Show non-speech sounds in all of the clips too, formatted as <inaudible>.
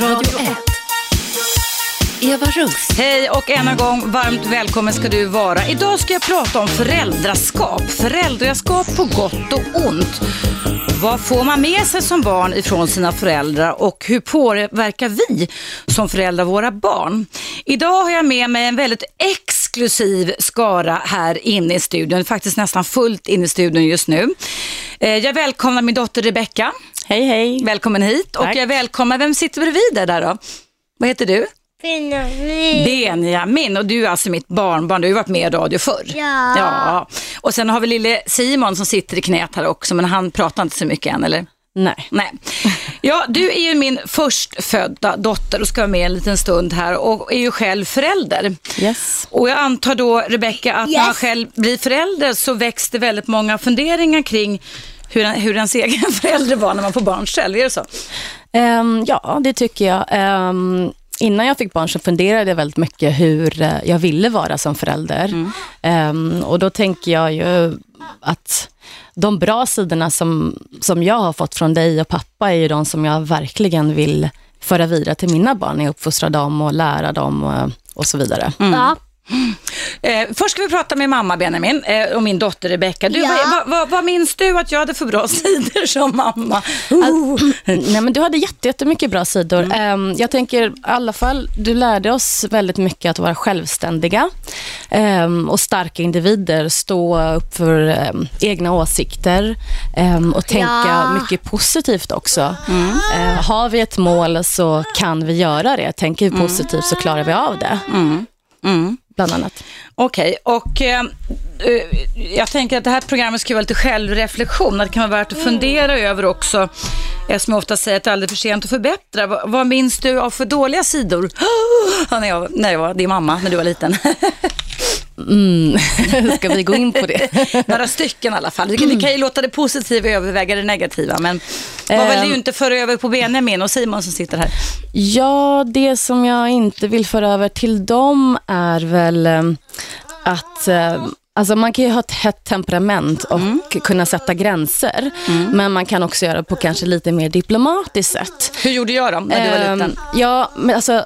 Radio 1. Eva Russ. Hej och än en gång varmt välkommen ska du vara. Idag ska jag prata om föräldraskap. Föräldraskap på gott och ont. Vad får man med sig som barn ifrån sina föräldrar och hur påverkar vi som föräldrar våra barn? Idag har jag med mig en väldigt exklusiv skara här inne i studion. Faktiskt nästan fullt inne i studion just nu. Eh, Jag välkomnar min dotter Rebecka. Hej, hej. Välkommen hit. Och Tack. jag välkomnar, vem sitter bredvid dig där då? Vad heter du? Benjamin. Benjamin och du är alltså mitt barnbarn, du har ju varit med i radio förr. Ja. ja. Och sen har vi lille Simon som sitter i knät här också, men han pratar inte så mycket än, eller? Nej. Nej. Ja, du är ju min förstfödda dotter och ska vara med en liten stund här och är ju själv förälder. Yes. Och jag antar då, Rebecka, att när man Yes. själv blir förälder så väcks det väldigt många funderingar kring hur, hur ens egen <laughs> förälder var när man får barn själv, är det så? Ehm, ja, det tycker jag. Ehm, innan jag fick barn så funderade jag väldigt mycket hur eh, jag ville vara som förälder. Ehm, och då tänker jag ju att de bra sidorna som, som jag har fått från dig och pappa är ju de som jag verkligen vill föra vidare till mina barn jag uppfostrar dem och lära dem och, och så vidare. Ja. Eh, först ska vi prata med mamma Benjamin eh, och min dotter Rebecka. Du, Ja. vad, vad, vad, vad minns du att jag hade för bra <laughs> sidor som mamma? Nej, men du hade jätte- jättemycket bra sidor. Ehm, jag tänker i alla fall, du lärde oss väldigt mycket att vara självständiga ehm, och starka individer, stå upp för ehm, egna åsikter ehm, och tänka Ja. mycket positivt också. Eh, har vi ett mål så kan vi göra det. Tänker vi positivt så klarar vi av det, Mm. Bland annat. Okej, och eh, eh, jag tänker att det här programmet ska vara lite självreflektion. Att det kan vara värt att fundera över också. Eftersom jag ofta säger att det är aldrig för sent att förbättra. Vad, vad minns du av för dåliga sidor? <gasps> Ja, när, jag, när jag var din mamma, när du var liten. <laughs> Mm. <laughs> Ska vi gå in på det? <laughs> Några stycken i alla fall. Det kan, det kan ju låta det positiva överväga det negativa. Men vad vill Ehm. du inte föra över på Benjamin och Simon som sitter här? Ja, det som jag inte vill föra över till dem är väl eh, att eh, Alltså man kan ju ha ett hett temperament och kunna sätta gränser. Men man kan också göra det på kanske lite mer diplomatiskt sätt. Hur gjorde jag då, när du var Ehm, liten? Ja, men alltså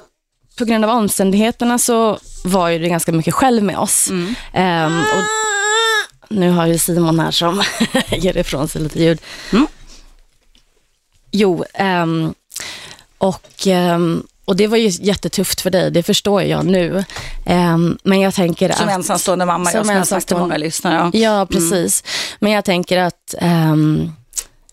på grund av omständigheterna så var ju det ganska mycket själv med oss. Ehm, och nu har ju Simon här som <laughs> ger ifrån sig lite ljud. Mm. Jo, ehm, och, ehm, och det var ju jättetufft för dig, det förstår jag nu. Men jag tänker Som att... ensamstående mamma, som jag har sagt till många lyssnare. Ja. Ja, precis. Men jag tänker att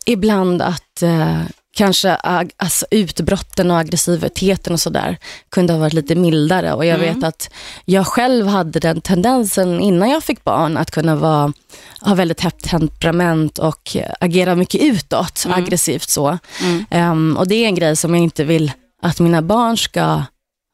ibland att eh, kanske alltså, utbrotten och aggressiviteten och sådär kunde ha varit lite mildare. Och jag vet att jag själv hade den tendensen innan jag fick barn att kunna vara, ha väldigt hett temperament och agera mycket utåt, aggressivt så. Ehm, och det är en grej som jag inte vill att mina barn ska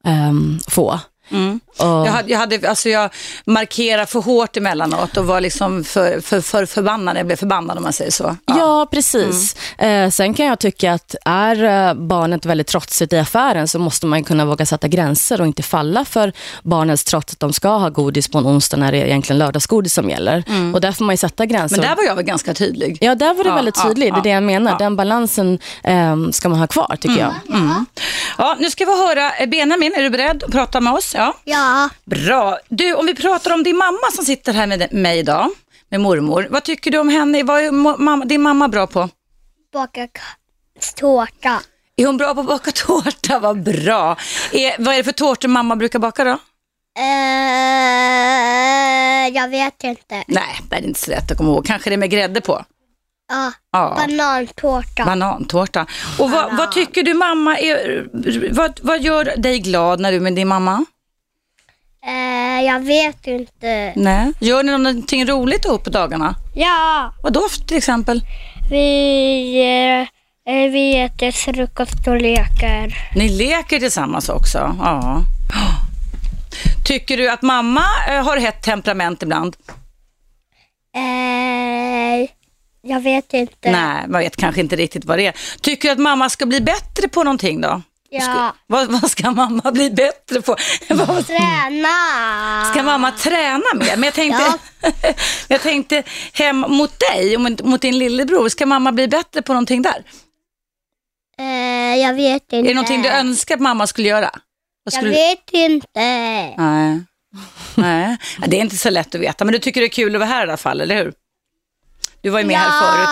ehm, få. Mm. Och, Jag, hade, jag, hade, alltså jag markerade för hårt emellanåt och var liksom för, för, för förbannad. Jag blev förbannad om man säger så. Ja, precis. Eh, sen kan jag tycka att är eh, barnet väldigt trotsigt i affären så måste man kunna våga sätta gränser och inte falla för barnens trots att de ska ha godis på en onsdag när det är egentligen lördagsgodis som gäller. Och där får man ju sätta gränser. Men där var jag väl ganska tydlig. Ja, där var det Ja, väldigt ja, tydligt. Det är det jag menar. ja. Den balansen eh, ska man ha kvar, tycker jag. Ja, nu ska vi höra, eh, Benjamin, är du beredd att prata med oss? Ja. Ja. Bra. Du, om vi pratar om din mamma som sitter här med mig idag, med mormor. Vad tycker du om henne? Vad är mo- mamma, din mamma bra på? Baka k- tårta. Är hon bra på att baka <laughs> tårta? Vad bra. Är, vad är det för tårtor mamma brukar baka då? Eh, jag vet inte. Nej, det är inte så lätt att komma ihåg. Kanske det med grädde på? Ja. Ja. Banantårta. Banantårta. Och vad, vad tycker du mamma, är, vad, vad gör dig glad när du är med din mamma? Eh, jag vet inte. Nej. Gör ni någonting roligt ihop på dagarna? Ja. Vad då till exempel? Vi, eh, vi äter frukost och leker. Ni leker tillsammans också? Ja. Tycker du att mamma eh, har hett temperament ibland? Eh, jag vet inte. Nej, man vet kanske inte riktigt vad det är. Tycker du att mamma ska bli bättre på någonting då? Ja. Vad, vad ska mamma bli bättre på? <laughs> Träna. Ska mamma träna mer? Men jag tänkte, <laughs> jag tänkte hem mot dig och mot- din lillebror. Ska mamma bli bättre på någonting där? Eh, jag vet inte. Är det någonting du önskar att mamma skulle göra? Vad Jag skulle... vet inte. Nej. Nej, Ja, det är inte så lätt att veta. Men du tycker det är kul att vara här i alla fall, eller hur? Du var ju med här förut.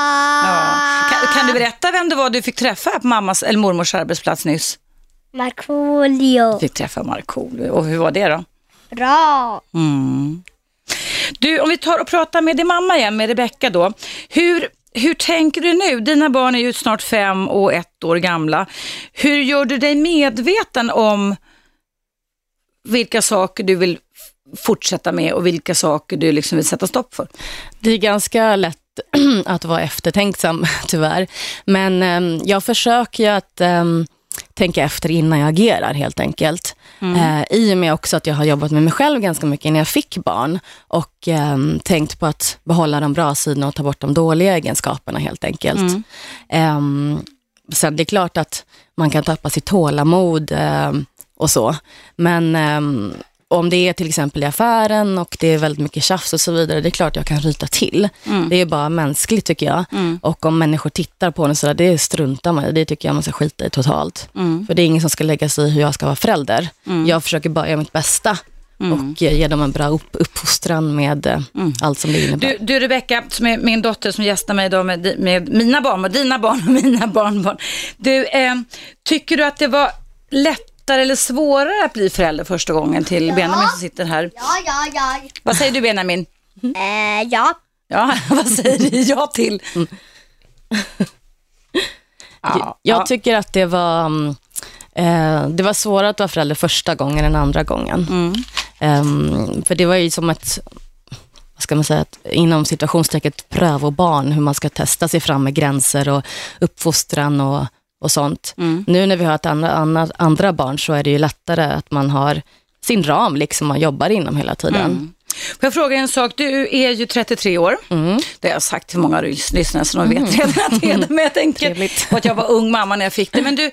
Ja. Kan, kan du berätta vem det var du fick träffa på mammas eller mormors arbetsplats nyss? Markoolio. Du fick träffa Markoolio. Och hur var det då? Bra. Mm. Du, om vi tar och pratar med din mamma igen, med Rebecka då. Hur, hur tänker du nu? Dina barn är ju snart fem och ett år gamla. Hur gör du dig medveten om vilka saker du vill fortsätta med och vilka saker du liksom vill sätta stopp för? Det är ganska lätt <clears throat> att vara eftertänksam, tyvärr. Men em, jag försöker ju att em, tänka efter innan jag agerar, helt enkelt. Eh, I och med också att jag har jobbat med mig själv ganska mycket innan jag fick barn och em, tänkt på att behålla de bra sidorna och ta bort de dåliga egenskaperna, helt enkelt. Em, sen det är klart att man kan tappa sitt tålamod em, och så, men em, om det är till exempel i affären och det är väldigt mycket tjafs och så vidare, det är klart jag kan ryta till. Det är bara mänskligt tycker jag. Och om människor tittar på en sådär, det struntar man i. Det tycker jag man ska skita i totalt. För det är ingen som ska lägga sig i hur jag ska vara förälder. Jag försöker bara göra mitt bästa och eh, ge dem en bra upp, uppfostran med eh, allt som det innebär. Du, du Rebecka, som är min dotter som gästar mig idag med, med mina barn, och dina barn och mina barnbarn. Du, eh, tycker du att det var lättare eller svårare att bli förälder första gången till Benjamin som sitter här? Ja, ja, ja. Vad säger du Benjamin? Eh, ja. Ja, <laughs> vad säger du ja till? Ja, Jag ja. tycker att det var, mm, eh, det var svårare att vara förälder första gången än andra gången. Mm. Ehm, för det var ju som ett, vad ska man säga, ett, inom situationstecken ett prövobarn, hur man ska testa sig fram med gränser och uppfostran och, och sånt. Mm. Nu när vi har ett andra, andra, andra barn så är det ju lättare att man har sin ram liksom man jobbar inom hela tiden. Mm. Får jag fråga en sak? Du är ju 33 år. Mm. Det har jag sagt till många lyssnare så de vet redan att det är det. Men jag tänker <laughs> Trevligt. att jag var ung mamma när jag fick det. Men du,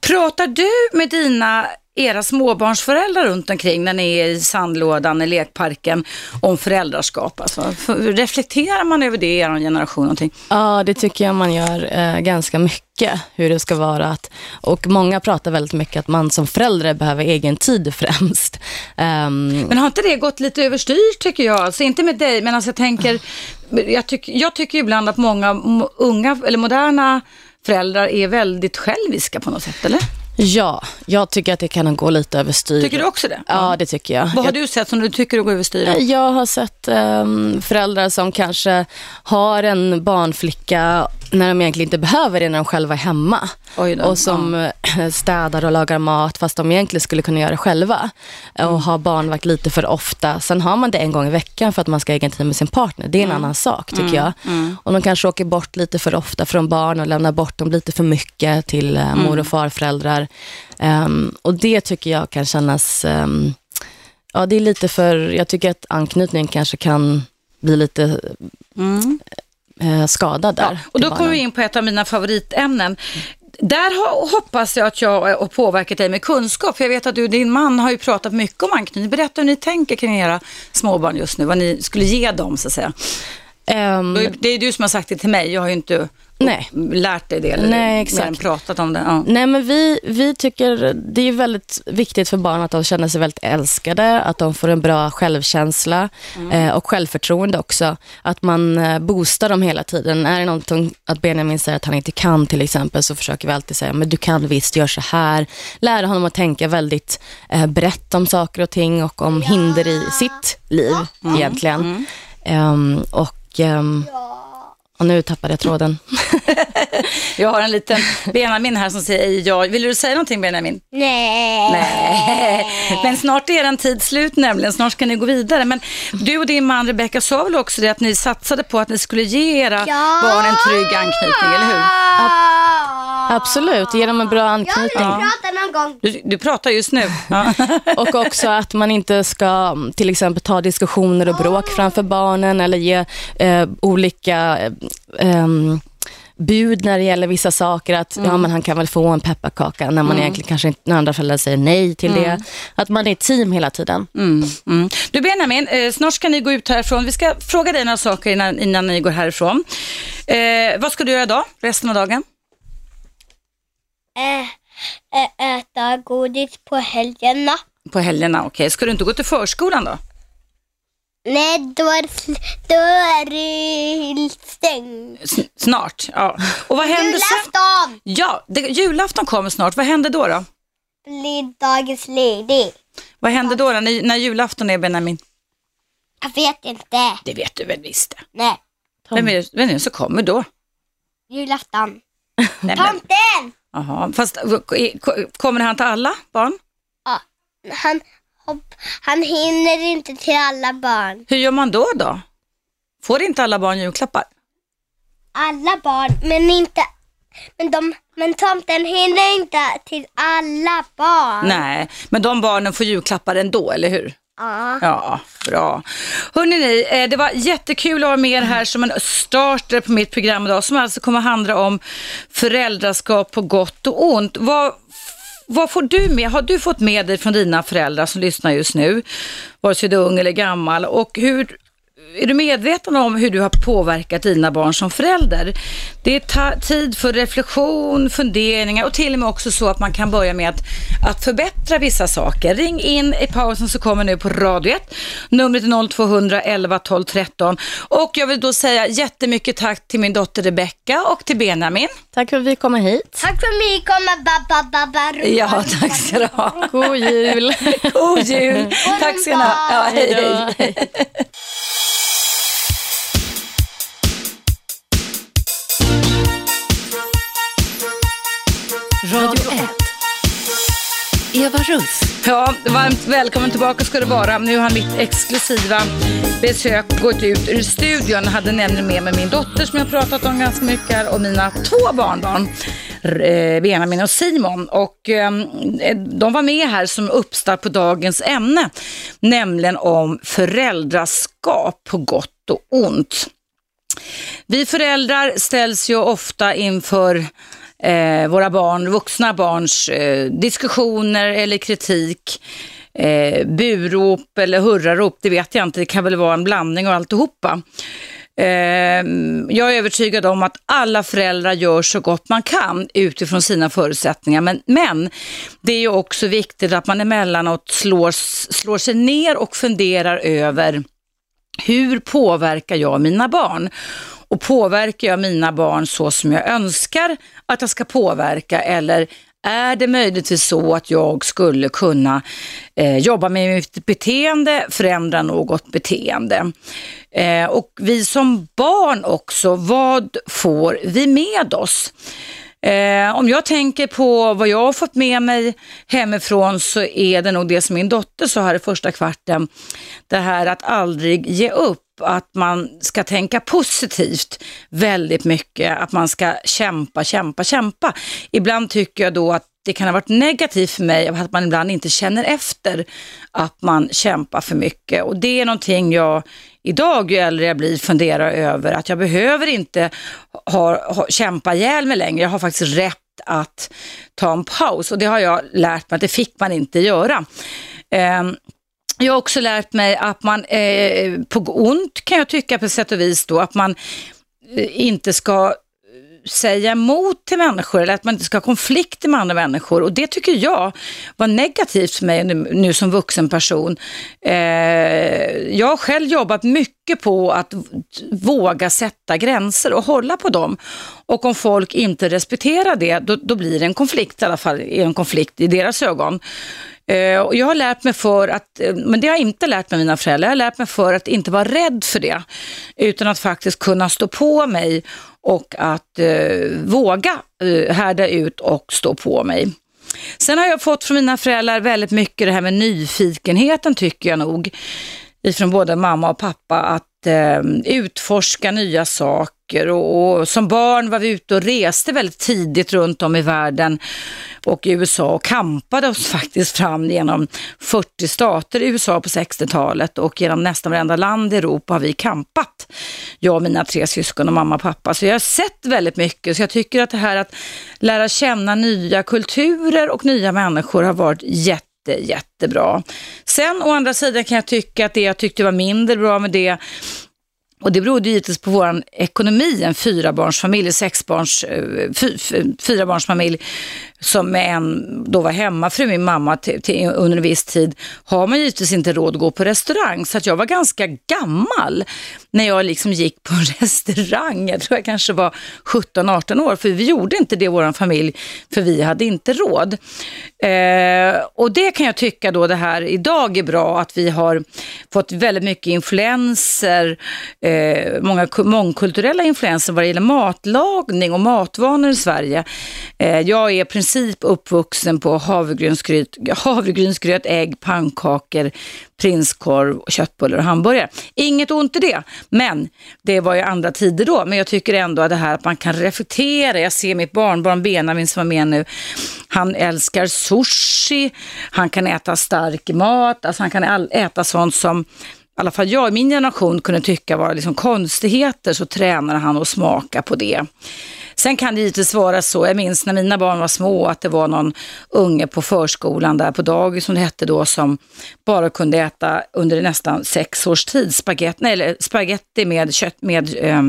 pratar du med dina era småbarnsföräldrar runt omkring när ni är i sandlådan i lekparken om föräldraskap? Alltså, reflekterar man över det i er generation? Någonting? Ja, det tycker jag man gör eh, ganska mycket, hur det ska vara. Att, och många pratar väldigt mycket att man som förälder behöver egen tid främst. Ehm, Men har inte det gått lite överstyr tycker jag? Alltså inte med dig, men alltså jag tänker, jag, tyck, jag tycker ibland att många unga eller moderna föräldrar är väldigt själviska på något sätt, eller? Ja, jag tycker att det kan gå lite överstyr. Tycker du också det? Ja, det tycker jag. Vad har jag du sett som du tycker går överstyr? Jag har sett ehm, föräldrar som kanske har en barnflicka när de egentligen inte behöver det när de själva är hemma. Då, och som eh, städar och lagar mat fast de egentligen skulle kunna göra det själva. Mm. Och har barnvakt lite för ofta. Sen har man det en gång i veckan för att man ska ha egen tid med sin partner. Det är en Mm. annan sak tycker jag. Och de kanske åker bort lite för ofta från barn och lämnar bort dem lite för mycket till eh, Mm. mor och farföräldrar. Ehm, och det tycker jag kan kännas ehm, Ja, det är lite för, jag tycker att anknytningen kanske kan bli lite eh, skadad där. Ja, och då kommer vi in på ett av mina favoritämnen. Där hoppas jag att jag har påverkat dig med kunskap. För jag vet att du och din man har ju pratat mycket om anknytning. Berätta hur ni tänker kring era småbarn just nu. Vad ni skulle ge dem så att säga. Ehm, Det är du som har sagt det till mig. Jag har ju inte Nej. lärt dig det. Eller Nej, Mer exakt. än pratat om det. Ja. Nej, men vi, vi tycker det är väldigt viktigt för barn att de känner sig väldigt älskade, att de får en bra självkänsla eh, och självförtroende också. Att man eh, boostar dem hela tiden. Är det någonting att Benjamin säger att han inte kan till exempel så försöker vi alltid säga, men du kan visst, gör så här. Lära honom att tänka väldigt eh, brett om saker och ting och om hinder i sitt liv egentligen. Ehm, och, ehm, och nu tappade jag tråden. <laughs> Jag har en liten Benjamin här som säger ja. Vill du säga någonting Benjamin? Nej. Nej, <laughs> men snart är en tid slut nämligen. Snart ska ni gå vidare. Men du och din man Rebecca sa väl också det att ni satsade på att ni skulle ge era Ja. barn en trygg anknytning, eller hur? Absolut, ge dem en bra Jag anknytning. vill prata någon gång. Du, du pratar just nu. <laughs> Och också att man inte ska mm, till exempel ta diskussioner och bråk framför barnen eller ge eh, olika eh, bud när det gäller vissa saker. Att ja, men han kan väl få en pepparkaka när man egentligen kanske inte, när andra föräldrar säger nej till det. Att man är ett team hela tiden. Mm, mm. Du Benjamin, eh, snart ska ni gå ut härifrån. Vi ska fråga dig några saker innan, innan ni går härifrån. Eh, vad ska du göra idag, resten av dagen? Äta godis på helgerna. På helgerna, okej. Ska du inte gå till förskolan då? Nej, då är, det- då är det stängt. S- snart, ja. Och vad händer sen? Julafton Ja, det, julafton kommer snart. Vad händer då? då? blir dagens ledig. Vad händer då, då när, när julafton är, Benjamin? Jag vet inte. Det vet du väl visst det. Nej, Vem är, vem är det som kommer då? julafton. <laughs> Nej, men, Tomten! Aha, fast ko- kommer han till alla barn? Ja, han, han hinner inte till alla barn. Hur gör man då då? Får inte alla barn julklappar? Alla barn, men inte... Men, de, men tomten hinner inte till alla barn. Nej, men de barnen får julklappar ändå, eller hur? Ja. Ja, bra. Hörrni, ni, eh, det var jättekul att ha med er här som en starter på mitt program idag som alltså kommer att handla om föräldraskap på gott och ont. Vad, vad får du med? Har du fått med dig från dina föräldrar som lyssnar just nu? Vare sig du är ung eller gammal. Och hur, är du medveten om hur du har påverkat dina barn som förälder? Det är ta- tid för reflektion, funderingar och till och med också så att man kan börja med att, att förbättra vissa saker. Ring in i pausen så kommer nu på Radio 1. Numret är 0200 11 12 13. Och jag vill då säga jättemycket tack till min dotter Rebecka och till Benjamin. Tack för att vi kommer hit. Tack för mig, komma babba babba rumba, Ja, rumba, tack ska du ha. God jul. <laughs> God jul. Tack ska ni ha. Ja, hej, hej. Radio 1. Eva Russ. Ja, varmt välkommen tillbaka ska du vara. Nu har mitt exklusiva besök gått ut ur studion. Jag hade nämligen med mig min dotter som jag pratat om ganska mycket här och mina två barnbarn. eh, Benjamin och Simon. Och eh, de var med här som uppstart på dagens ämne. Nämligen om föräldraskap på gott och ont. Vi föräldrar ställs ju ofta inför eh, våra barn, vuxna barns eh, diskussioner eller kritik, eh, burop eller hurrarop, det vet jag inte, det kan väl vara en blandning av alltihopa. Eh, jag är övertygad om att alla föräldrar gör så gott man kan utifrån sina förutsättningar, men, men det är ju också viktigt att man emellanåt slår, slår sig ner och funderar över hur påverkar jag mina barn? Och påverkar jag mina barn så som jag önskar att jag ska påverka eller är det möjligtvis så att jag skulle kunna eh, jobba med mitt beteende, förändra något beteende? Eh, och vi som barn också, vad får vi med oss? Eh, om jag tänker på vad jag har fått med mig hemifrån så är det nog det som min dotter sa här i första kvarten. Det här att aldrig ge upp, att man ska tänka positivt väldigt mycket, att man ska kämpa, kämpa, kämpa. Ibland tycker jag då att det kan ha varit negativt för mig att man ibland inte känner efter att man kämpar för mycket. Och det är någonting jag idag, ju äldre jag blir, funderar över. Att jag behöver inte ha, ha, kämpa ihjäl mig längre. Jag har faktiskt rätt att ta en paus. Och det har jag lärt mig att det fick man inte göra. Ehm, jag har också lärt mig att man eh, på ont kan jag tycka på sätt och vis då, att man eh, inte ska eh, säga emot till människor eller att man inte ska ha konflikter med andra människor. Och det tycker jag var negativt för mig nu, nu som vuxen person. Eh, jag har själv jobbat mycket på att våga sätta gränser och hålla på dem. Och om folk inte respekterar det, då, då blir det en konflikt i alla fall, en konflikt i deras ögon. Eh, och jag har lärt mig för att, eh, men det har jag inte lärt mig mina föräldrar, jag har lärt mig för att inte vara rädd för det. Utan att faktiskt kunna stå på mig och att eh, våga eh, härda ut och stå på mig. Sen har jag fått från mina föräldrar väldigt mycket det här med nyfikenheten tycker jag nog. Ifrån både mamma och pappa att eh, utforska nya saker och, och som barn var vi ute och reste väldigt tidigt runt om i världen och i USA och kampade oss <laughs> faktiskt fram genom 40 stater i USA på 60-talet och genom nästan varenda land i Europa har vi kampat. Jag och mina tre syskon och mamma och pappa. Så jag har sett väldigt mycket så jag tycker att det här att lära känna nya kulturer och nya människor har varit jätte jättebra. Sen å andra sidan kan jag tycka att det jag tyckte var mindre bra med det och det berodde givetvis på vår ekonomi, en fyrabarnsfamilj, sexbarns, eh, fy, fy, fyrabarnsfamilj, som en då var hemmafru, min mamma, till, till, under en viss tid, har man givetvis inte råd att gå på restaurang. Så att jag var ganska gammal när jag liksom gick på en <laughs> restaurang. Jag tror jag kanske var 17-18 år, för vi gjorde inte det i vår familj, för vi hade inte råd. Eh, och det kan jag tycka då det här idag är bra, att vi har fått väldigt mycket influenser, eh, många mångkulturella influenser vad det gäller matlagning och matvanor i Sverige. Eh, jag är princip princip uppvuxen på havregrynsgröt, havregrynsgröt, ägg, pannkakor, prinskorv, köttbullar och hamburgare. Inget ont i det, men det var ju andra tider då. Men jag tycker ändå att det här att man kan reflektera. Jag ser mitt barnbarn Benjamin som var med nu. Han älskar sushi, han kan äta stark mat, alltså han kan äta sånt som i alla fall jag i min generation kunde tycka var liksom konstigheter så tränar han och smaka på det. Sen kan det givetvis vara så, jag minns när mina barn var små, att det var någon unge på förskolan där på dagis som det hette då, som bara kunde äta under nästan sex års tid spagetti eller spagetti med, kött, med eh,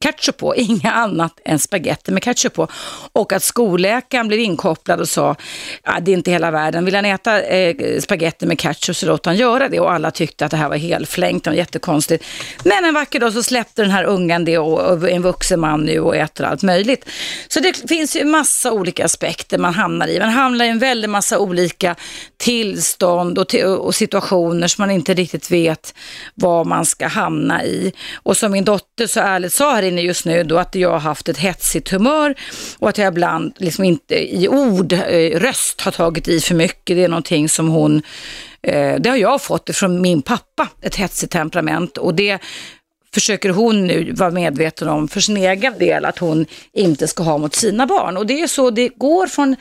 ketchup på, <laughs> inga annat än spagetti med ketchup på. Och att skolläkaren blev inkopplad och sa, ah, det är inte hela världen, vill han äta eh, spagetti med ketchup så låt han göra det. Och alla tyckte att det här var helflängt, det var jättekonstigt. Men en vacker dag så släppte den här ungen det och, och en vuxen man nu och äter allt möjligt. Så det finns ju massa olika aspekter man hamnar i. Man hamnar i en väldig massa olika tillstånd och, och situationer som man inte riktigt vet vad man ska hamna i. Och som min dotter så ärligt sa här inne just nu då att jag har haft ett hetsigt humör och att jag ibland liksom inte i ord, eh, röst har tagit i för mycket. Det är någonting som hon eh, det har jag fått från min pappa, ett hetsigt temperament. Och det försöker hon nu vara medveten om för sin egen del att hon inte ska ha mot sina barn. Och det är så det går från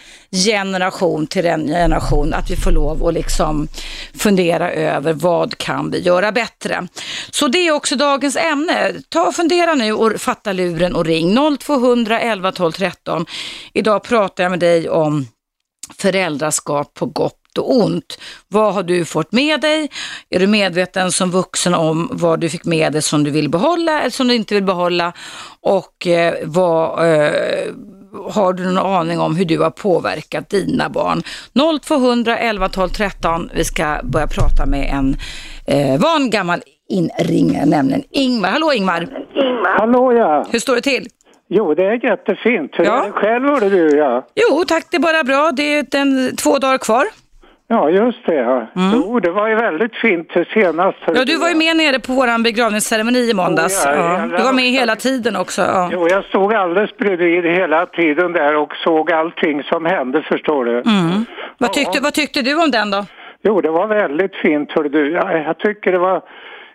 generation till generation att vi får lov att liksom fundera över vad kan vi göra bättre. Så det är också dagens ämne. Ta och fundera nu och fatta luren och ring 0200 11 12 13. Idag pratar jag med dig om föräldraskap på gott och ont. Vad har du fått med dig? Är du medveten som vuxen om vad du fick med dig som du vill behålla eller som du inte vill behålla? Och eh, vad eh, har du någon aning om hur du har påverkat dina barn? 0200 11 12 13. Vi ska börja prata med en eh, van gammal inringare, nämligen Ingmar. Hallå Ingmar! Ingmar. Hallå ja! Hur står det till? Jo, det är jättefint. Hur ja. är det själv du ja? Jo, tack det är bara bra. Det är en, två dagar kvar. Ja, just det. Ja. Mm. Jo, det var ju väldigt fint senast. Ja, du var ju med nere på vår begravningsceremoni i måndags. Oh, ja, ja. Du var med hela tiden också. Ja. Jo, jag stod alldeles bredvid hela tiden där och såg allting som hände, förstår du. Mm. Vad, tyckte, vad tyckte du om den då? Jo, det var väldigt fint, hör du. Jag, jag tycker det var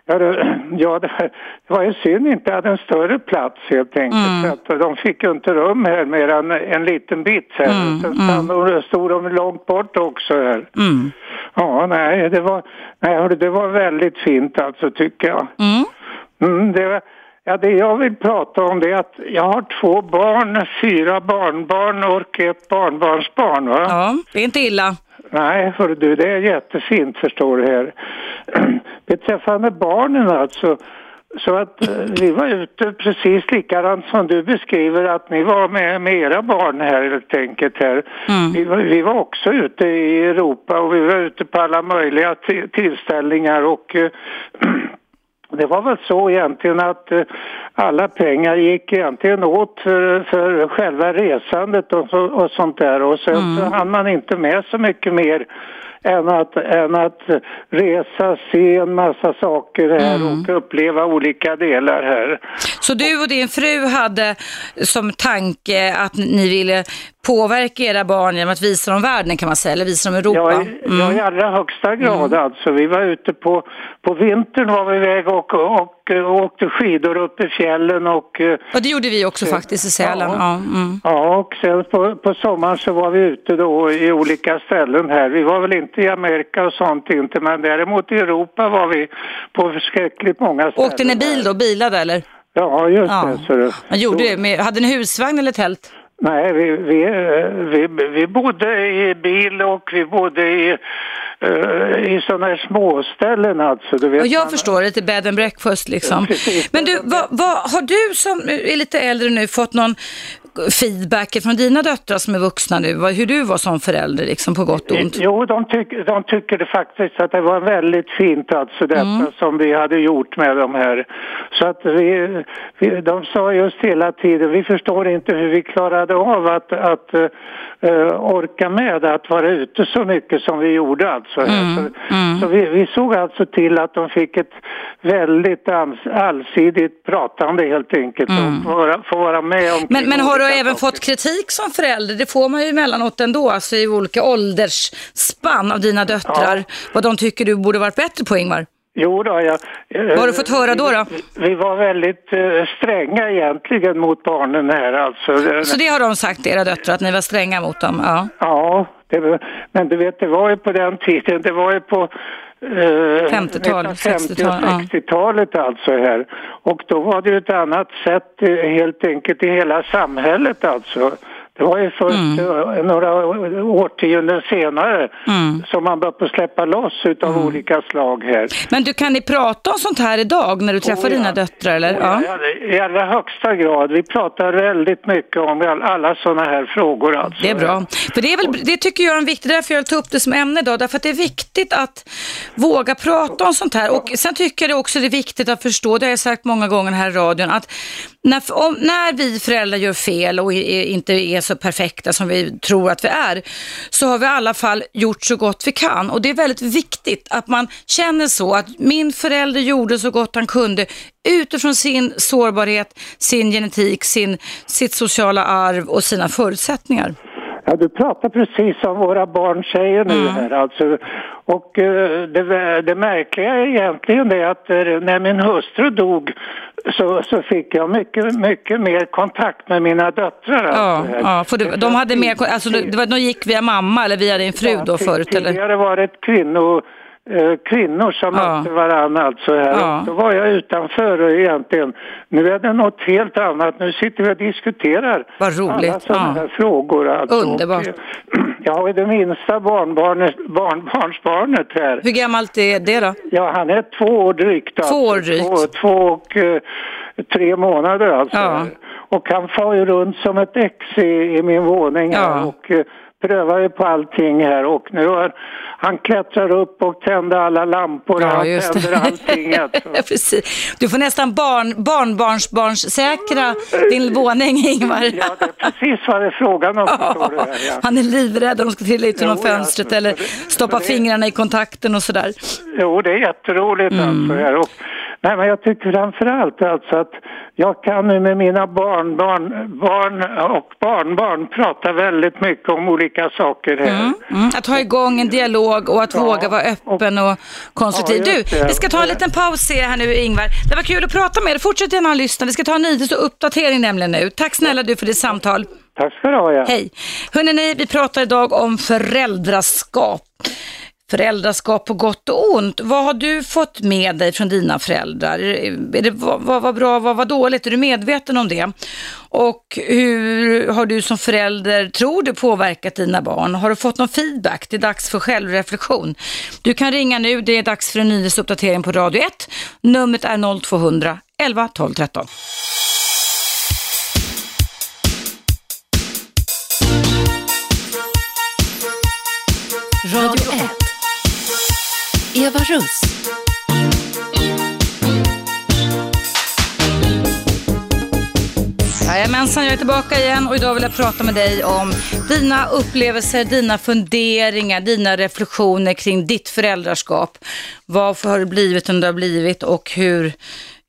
<clears throat> Ja, det, var ju synd inte hade en större plats helt enkelt. Mm. de fick ju inte rum här mer än en liten bit sen. Mm. Sen mm. stod de långt bort också här. Mm. Ja, nej, det var, nej, det var väldigt fint alltså tycker jag. Mm. Mm, det, var, ja, det jag vill prata om det är att jag har två barn, fyra barnbarn och ett barnbarnsbarn. Va? Ja, det är inte illa. Nej, för du, det är jättefint förstår du här. <clears throat> Beträffande barnen alltså, så att eh, vi var ute precis likadant som du beskriver att ni var med, med era barn här helt enkelt här. Mm. Vi, var, vi var också ute i Europa och vi var ute på alla möjliga tillställningar och äh, <clears throat> det var väl så egentligen att äh, alla pengar gick egentligen åt för, för själva resandet och, så, och sånt där och sen mm. så hann man inte med så mycket mer än att, än att resa, se en massa saker här mm. och uppleva olika delar här. Så du och din fru hade som tanke att ni ville påverka era barn genom att visa dem världen kan man säga, eller visa dem Europa? Ja, i, mm. ja, i allra högsta grad mm. alltså. Vi var ute på, på vintern var vi iväg och, och, och åkte skidor upp i fjällen och... Ja, det gjorde vi också faktiskt i Sälen. Ja, ja, mm. ja och sen på, på sommaren så var vi ute då i olika ställen här. Vi var väl inte i Amerika och sånt inte, men däremot i Europa var vi på förskräckligt många ställen. Åkte ni bil då, bilade eller? Ja, just ja. det. Så, Man gjorde det med, hade ni husvagn eller tält? Nej, vi, vi, vi, vi bodde i bil och vi bodde i, uh, i sådana här småställen alltså. Du vet och jag man... förstår, lite bed and breakfast liksom. Ja, Men du, vad, vad, har du som är lite äldre nu fått någon feedback från dina döttrar som är vuxna nu? Hur du var som förälder, liksom på gott och ont? Jo, de, tyck, de tycker faktiskt att det var väldigt fint alltså detta Mm. som vi hade gjort med de här. Så att vi, vi, de sa just hela tiden, vi förstår inte hur vi klarade av att, att eh, orka med att vara ute så mycket som vi gjorde alltså. här. Mm, Så, så vi, vi såg alltså till att de fick ett väldigt alls, allsidigt pratande helt enkelt och få vara, vara med om Mm. Men, men har du även fått kritik som förälder? Det får man ju emellanåt ändå, alltså i olika åldersspann av dina döttrar. Vad de tycker du borde varit bättre på, Ingvar. Jo då, jag, Vad har du fått höra då? då? Vi, vi var väldigt eh, stränga egentligen mot barnen här alltså. Så det har de sagt, era döttrar, att ni var stränga mot dem? Ja. Ja, det, men du vet det var ju på den tiden, det var ju på eh, 50-tal, 1950 60-tal, och ja. 60-talet alltså här. Och då var det ju ett annat sätt eh, helt enkelt i hela samhället alltså. Det var ju först Mm. några årtionden senare Mm. som man började släppa loss utav olika slag här. Men du, kan ni prata om sånt här idag när du träffar Oh, ja. dina döttrar? Eller? Oh, Ja. ja, I allra högsta grad. Vi pratar väldigt mycket om all- alla sådana här frågor alltså. Det är bra. För det, är väl, det tycker jag är en viktig, därför jag vill ta upp det som ämne idag, därför att det är viktigt att våga prata om sånt här. Och sen tycker jag också det är viktigt att förstå, det har jag sagt många gånger här i radion, att när, om, när vi föräldrar gör fel och är, inte är så perfekta som vi tror att vi är, så har vi i alla fall gjort så gott vi kan. Och det är väldigt viktigt att man känner så, att min förälder gjorde så gott han kunde utifrån sin sårbarhet, sin genetik, sin, sitt sociala arv och sina förutsättningar. Ja, du pratar precis som våra barn säger nu Mm. här alltså. Och eh, det, det märkliga är egentligen det att eh, när min hustru dog så, så fick jag mycket, mycket mer kontakt med mina döttrar. Ja, alltså, ja för du, de hade mer, alltså det det de gick via mamma eller via din fru då Ja, förut eller? Tidigare var det ett kvinno, kvinnor som Ja. mötte varandra alltså här. Ja. Då var jag utanför egentligen. Nu är det något helt annat. Nu sitter vi och diskuterar Vad roligt. alla sådana Ja. här frågor. Alltså. Underbart. Eh, <clears throat> jag har ju det minsta barnbarnet, barnbarnsbarnet här. Hur gammalt är det då? Ja, han är två år drygt. Alltså. Två år drygt. Två, två och eh, tre månader alltså. Ja. Och han far ju runt som ett ex i, i min våning Ja. och eh, prövar ju på allting här och nu har han klättrar upp och tänder alla lampor Ja, han tänder allting. Alltså. <laughs> Precis. Du får nästan barn, barnbarnsbarns säkra din våning, Ingvar. Ja, det är precis vad det är frågan om. du ja. Han är livrädd om de ska trilla ut genom fönstret så- eller stoppa det- fingrarna i kontakten och sådär. Jo, det är jätteroligt Mm. alltså. Här. Och, nej, men jag tycker framförallt alltså att jag kan nu med mina barnbarn barn och barnbarn prata väldigt mycket om olika saker här. Mm, mm. Att ha igång en dialog och att Ja, våga vara öppen och konstruktiv. Ja, du, vi ska ta en liten paus här nu Ingvar. Det var kul att prata med dig. Fortsätt gärna lyssna. Vi ska ta en nyhets och uppdatering nämligen nu. Tack snälla du för ditt samtal. Tack ska du ha. Ja. Hej! Hörrni, vi pratar idag om föräldraskap. Föräldraskap på gott och ont. Vad har du fått med dig från dina föräldrar? Är det, vad, var bra, vad var dåligt? Är du medveten om det? Och hur har du som förälder, tror du, påverkat dina barn? Har du fått någon feedback? Det är dags för självreflektion. Du kan ringa nu, det är dags för en nyhetsuppdatering på Radio 1. Numret är 0200 11 12 13. Radio 1. Eva Russ. Jajamensan, jag är tillbaka igen och idag vill jag prata med dig om dina upplevelser, dina funderingar, dina reflektioner kring ditt föräldraskap. Varför har det blivit som det har blivit och hur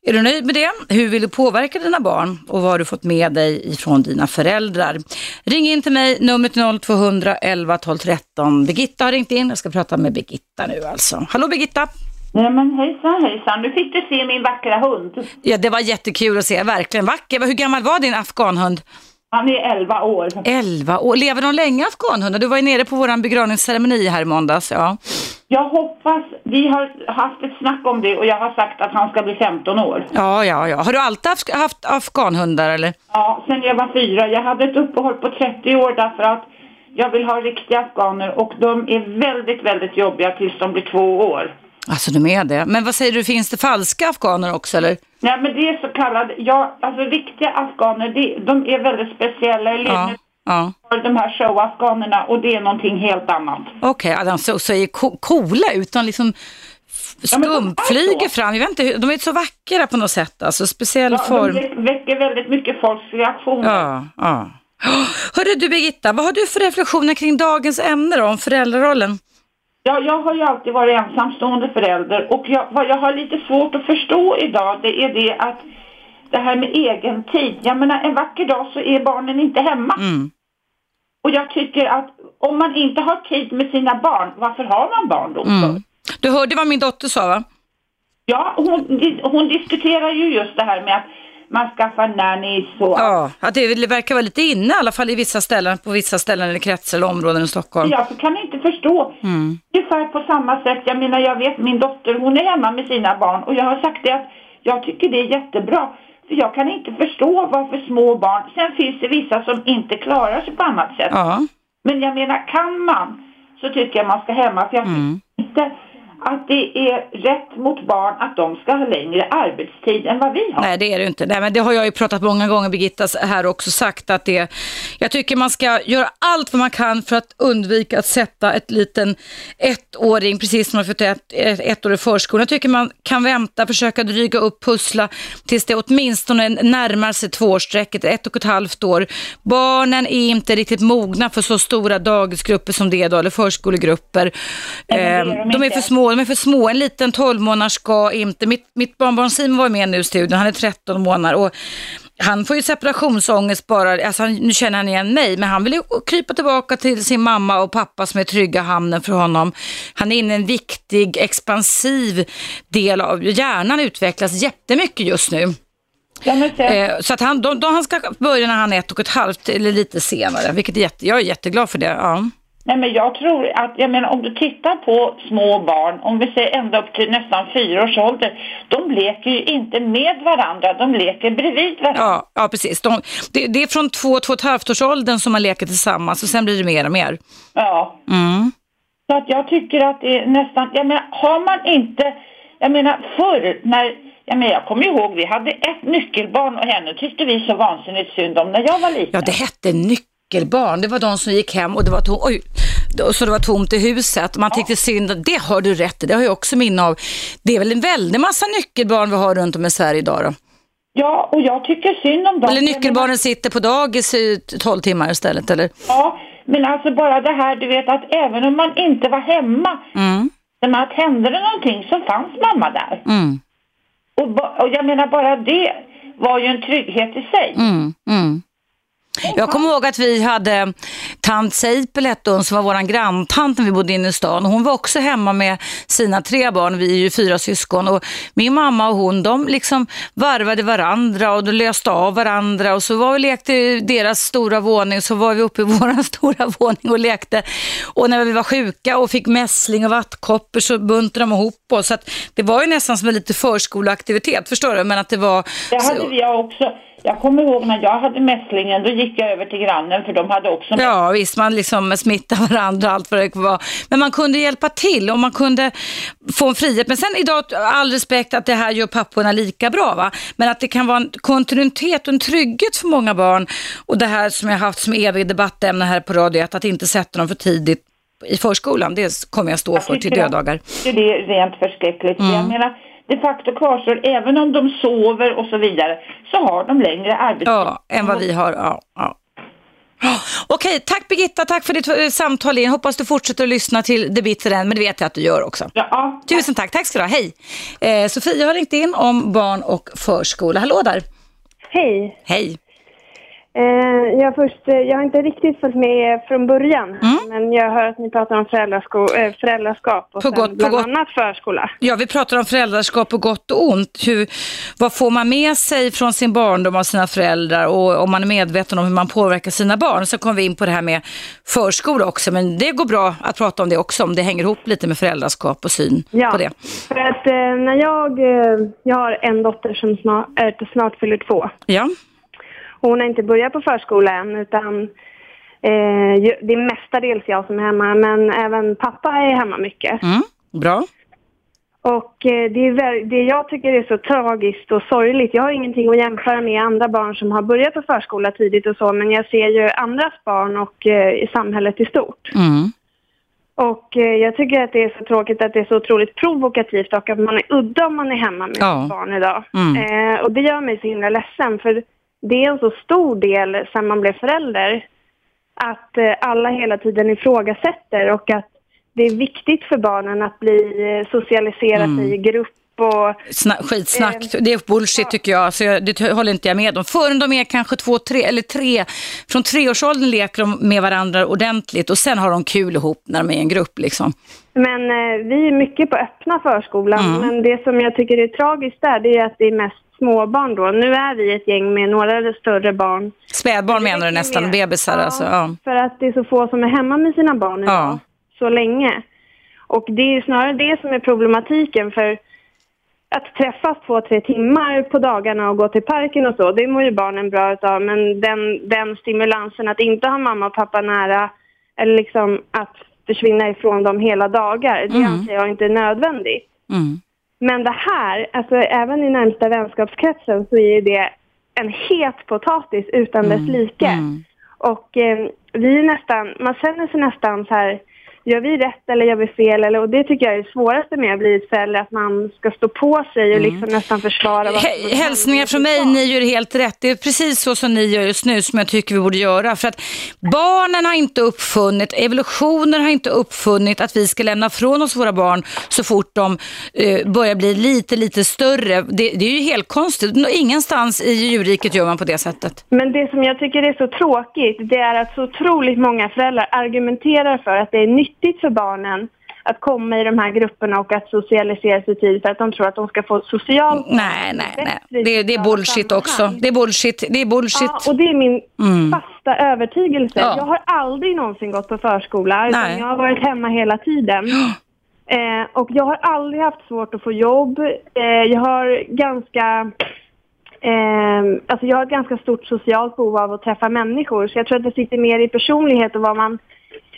är du nöjd med det? Hur vill du påverka dina barn och vad har du fått med dig ifrån dina föräldrar? Ring in till mig, numret 0200 11 12 13. Birgitta har ringt in, jag ska prata med Birgitta nu alltså. Hallå Birgitta! Nej men hejsan hejsan, nu fick du se min vackra hund. Ja, det var jättekul att se, verkligen vacker. Hur gammal var din afghanhund? Han är 11 år. 11 år. Lever de länge afghanhundar? Du var ju nere på vår begravningsceremoni här i måndags. Ja. Jag hoppas, vi har haft ett snack om det och jag har sagt att han ska bli 15 år. ja, ja, ja. Har du alltid haft, haft afghanhundar eller? Ja, sen jag var fyra. Jag hade ett uppehåll på 30 år därför att jag vill ha riktiga afghaner och de är väldigt, väldigt jobbiga tills de blir två år. Alltså de är det. Men vad säger du, finns det falska afghaner också eller? Nej, men det är så kallade, ja, alltså riktiga afghaner, det, de är väldigt speciella. Ja. Ja. de här show-afghanerna och det är någonting helt annat. Okej, okay, de så, ser ko- coola ut. De liksom Ja, skumflyger så. fram. Jag vet inte, de är så vackra på något sätt. Alltså speciell Ja, form. de vä- väcker väldigt mycket folks reaktioner. Ja, ja. <gasps> Hörru du Birgitta, vad har du för reflektioner kring dagens ämne då, om föräldrarollen? Ja, jag har ju alltid varit ensamstående förälder och jag, vad jag har lite svårt att förstå idag det är det att det här med egen tid. Jag menar en vacker dag så är barnen inte hemma. Mm. Och jag tycker att om man inte har tid med sina barn, varför har man barn då? Mm. Du hörde vad min dotter sa va? Ja, hon, hon diskuterar ju just det här med att man skaffar nannies och Ja, att det verkar vara lite inne i alla fall i vissa ställen, på vissa ställen eller kretsar eller områden i Stockholm. Jag kan inte förstå. Mm. Ungefär på samma sätt, jag menar jag vet min dotter hon är hemma med sina barn och jag har sagt det att jag tycker det är jättebra. För jag kan inte förstå varför små barn, sen finns det vissa som inte klarar sig på annat sätt. Ja. Men jag menar kan man så tycker jag man ska hemma för jag Mm. inte att det är rätt mot barn att de ska ha längre arbetstid än vad vi har. Nej, det är det inte. Nej, men det har jag ju pratat många gånger, Birgitta, här också sagt att det, jag tycker man ska göra allt vad man kan för att undvika att sätta ett liten ettåring, precis som har fått ett, ett, ett år i förskolan. Jag tycker man kan vänta, försöka dryga upp, pussla tills det åtminstone närmar sig tvåårsstrecket, ett och ett halvt år. Barnen är inte riktigt mogna för så stora dagisgrupper som det är då, eller förskolegrupper. Nej, är de de är inte. för små, de är för små. En liten 12 månader ska inte, mitt, mitt barnbarn Simon var med nu i studion, han är 13 månader och han får ju separationsångest bara, alltså han, nu känner han igen mig, men han vill ju krypa tillbaka till sin mamma och pappa som är trygga hamnen för honom. Han är inne i en viktig, expansiv del av hjärnan utvecklas jättemycket just nu. Eh, så att han, de, de, han ska börja när han är ett och ett halvt eller lite senare, vilket är jätte, jag är jätteglad för det. Ja. Nej, men jag tror att, jag menar om du tittar på små barn, om vi säger ända upp till nästan fyra års ålder, de leker ju inte med varandra, de leker bredvid varandra. Ja, ja precis. De, det, det är från två, två och ett halvt års åldern som man leker tillsammans och sen blir det mer och mer. Ja. Mm. Så att jag tycker att det är nästan, jag menar har man inte, jag menar förr när, jag menar jag kommer ihåg vi hade ett nyckelbarn och henne tyckte vi så vansinnigt synd om när jag var liten. Ja, det hette nyckelbarn. Det var de som gick hem och det var, tom, oj, så det var tomt i huset. Man tyckte synd, det har du rätt i, det har jag också minne av. Det är väl en väldig massa nyckelbarn vi har runt om i Sverige idag då? Ja, och jag tycker synd om dem. Eller nyckelbarnen sitter på dagis i 12 timmar istället, eller? Ja, men alltså bara det här, du vet att även om man inte var hemma, Mm. men att hände det någonting så fanns mamma där. Mm. Och, och jag menar bara det var ju en trygghet i sig. Mm, mm. Jag kommer ihåg att vi hade tant Seipel hette hon som var våran granntant när vi bodde inne i stan. Hon var också hemma med sina tre barn, vi är ju fyra syskon och min mamma och hon de liksom varvade varandra och de löste av varandra och så var vi lekte i deras stora våning så var vi uppe i <laughs> våran stora våning och lekte och när vi var sjuka och fick mässling och vattkoppor så buntade de ihop oss. Så det var ju nästan som en lite förskoleaktivitet, förstår du? Men att det var... Det hade vi också. Jag kommer ihåg när jag hade mässlingen, då gick jag över till grannen för de hade också mässling. Ja, visst, man liksom smittar varandra allt vad det var. Men man kunde hjälpa till och man kunde få en frihet. Men sen idag, all respekt att det här gör papporna lika bra, va? men att det kan vara en kontinuitet och en trygghet för många barn. Och det här som jag har haft som evig debattämne här på radio, att inte sätta dem för tidigt i förskolan, det kommer jag stå för till dödagar. Det är rent förskräckligt. Mm. Jag menar, de facto kvarstår, även om de sover och så vidare, så har de längre arbetstid. Ja, än vad vi har. Ja, ja. <gasps> Okej, tack Birgitta, tack för ditt eh, samtal. Jag hoppas du fortsätter att lyssna till The Bitter End, men det vet jag att du gör också. Ja, Tusen tack, tack ska du ha. Hej! Eh, Sofia har ringt in om barn och förskola. Hallå där! Hej. Hej! Eh, jag, först, eh, jag har inte riktigt följt med från början, Mm. men jag hör att ni pratar om föräldrasko, eh, föräldraskap och På gott- bland gott. annat förskola. Ja, vi pratar om föräldraskap på gott och ont. Hur, vad får man med sig från sin barndom av sina föräldrar och om man är medveten om hur man påverkar sina barn. Så kommer vi in på det här med förskola också, men det går bra att prata om det också, om det hänger ihop lite med föräldraskap och syn Ja, på det. för att när jag, jag har en dotter som snart, snart fyller två. Ja, Hon har inte börjat på förskola än, utan eh, det är mestadels jag som är hemma, men även pappa är hemma mycket. mm, bra. Och eh, det, är väl, det jag tycker är så tragiskt och sorgligt, jag har ingenting att jämföra med andra barn som har börjat på förskola tidigt och så, men jag ser ju andras barn och eh, i samhället i stort. Mm. Och eh, jag tycker att det är så tråkigt att det är så otroligt provokativt och att man är udda om man är hemma med Ja. sitt barn idag. Mm. Eh, och det gör mig så himla ledsen för det är en så stor del sedan man blev förälder att eh, alla hela tiden ifrågasätter och att det är viktigt för barnen att bli eh, socialisera Mm. i grupp och Sna skitsnack, Eh, det är bullshit tycker jag. Så jag, det håller inte jag med om. Förrän de är kanske två, tre, eller tre, från treårsåldern leker de med varandra ordentligt och sen har de kul ihop när de är i en grupp liksom. Men eh, vi är mycket på öppna förskolan. Mm. Men det som jag tycker är tragiskt där, det är att det är mest småbarn då. Nu är vi ett gäng med några större barn. Spädbarn menar du nästan, med- bebisar Ja, alltså. Ja. För att det är så få som är hemma med sina barn idag Ja. så länge. Och det är snarare det som är problematiken för att träffas två, tre timmar på dagarna och gå till parken och så, det mår ju barnen bra utav. Men den, den stimulansen att inte ha mamma och pappa nära eller liksom att försvinna ifrån dem hela dagar, det Mm. anser jag inte är nödvändigt. Mm. Men det här, alltså även i närmsta vänskapskretsen så är det en het potatis utan dess like. Mm. Och eh, vi är nästan, man känner sig nästan så här, gör vi rätt eller gör vi fel? Eller, och det tycker jag är det svåraste med att bli förälder, att man ska stå på sig och liksom nästan försvara Hä- Hälsningar från mig, ni gör helt rätt. Det är precis så som ni gör just nu som jag tycker vi borde göra. För att barnen har inte uppfunnit, evolutionen har inte uppfunnit att vi ska lämna från oss våra barn så fort de eh, börjar bli lite, lite större. Det, det är ju helt konstigt. Ingenstans i djurriket gör man på det sättet. Men det som jag tycker är så tråkigt, det är att så otroligt många föräldrar argumenterar för att det är nyttigt för barnen att komma i de här grupperna och att socialisera sig tidigt för att de tror att de ska få socialt Nej, nej, nej. Det, det är bullshit också. Det är bullshit. Det är bullshit. Ja, och det är min Mm. fasta övertygelse. Ja. Jag har aldrig någonsin gått på förskola, utan Nej. jag har varit hemma hela tiden. <gasps> Eh, och jag har aldrig haft svårt att få jobb. Eh, jag har ganska... Eh, alltså jag har ett ganska stort socialt behov av att träffa människor. Så jag tror att det sitter mer i personlighet och vad man,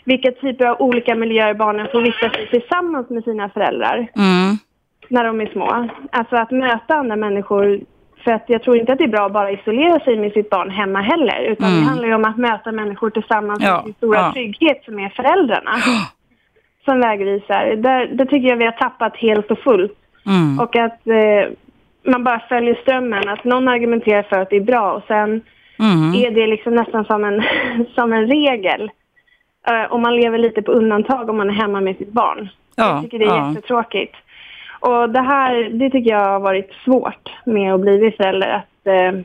vilka typer av olika miljöer barnen får vistas i tillsammans med sina föräldrar Mm. när de är små. Alltså att möta andra människor. För att jag tror inte att det är bra att bara isolera sig med sitt barn hemma heller. Utan Mm. det handlar ju om att möta människor tillsammans Ja, med sin stora ja. trygghet som är föräldrarna. <gasps> Som vägvisar. Där, där tycker jag vi har tappat helt och fullt. Mm. Och att eh, man bara följer strömmen. Att någon argumenterar för att det är bra och sen Mm. är det liksom nästan som en, <laughs> som en regel. Eh, och man lever lite på undantag om man är hemma med sitt barn. Ja, Jag tycker det är ja. jättetråkigt. Och det här, det tycker jag har varit svårt med att bli förälder. Att eh,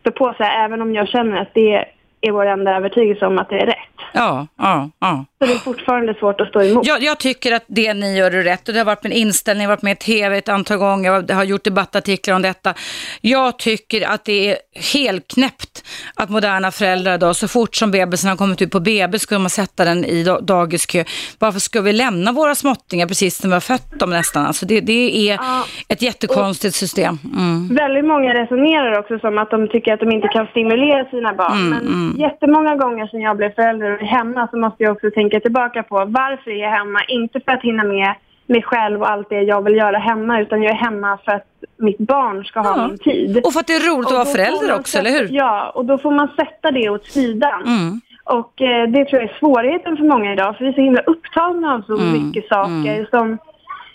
stå på sig, även om jag känner att det är vår enda övertygelse om att det är rätt. Ja, ja, ja. Så det är fortfarande svårt att stå emot. Jag, jag tycker att det ni gör är rätt och det har varit min inställning, jag har varit med i tv ett antal gånger, jag har gjort debattartiklar om detta. Jag tycker att det är helt knäppt att moderna föräldrar idag, så fort som bebisen har kommit ut på BB ska man sätta den i da- dagiskö. Varför ska vi lämna våra småttingar precis när vi har fött dem nästan? Alltså det, det är Ja. ett jättekonstigt system. Mm. Väldigt många resonerar också som att de tycker att de inte kan stimulera sina barn. Mm, Men mm. jättemånga gånger sedan jag blev förälder och hemma så måste jag också tänka tillbaka på varför är jag hemma? Inte för att hinna med mig själv och allt det jag vill göra hemma utan jag är hemma för att mitt barn ska ha Ja. min tid. Och för att det är roligt att vara förälder också, sätta, eller hur? Ja, och då får man sätta det åt sidan. Mm. Och eh, det tror jag är svårigheten för många idag, för vi är så himla upptagna av så Mm, mycket saker som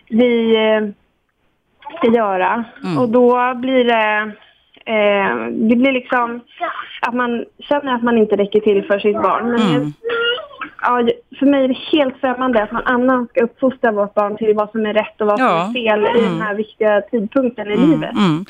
vi eh, ska göra. Mm. Och då blir det, eh, det blir liksom att man känner att man inte räcker till för sitt barn. Men Mm. Ja, för mig är det helt främmande att någon annan ska uppfostra vårt barn till vad som är rätt och vad som Ja. är fel i den här viktiga tidpunkten i livet. Mm.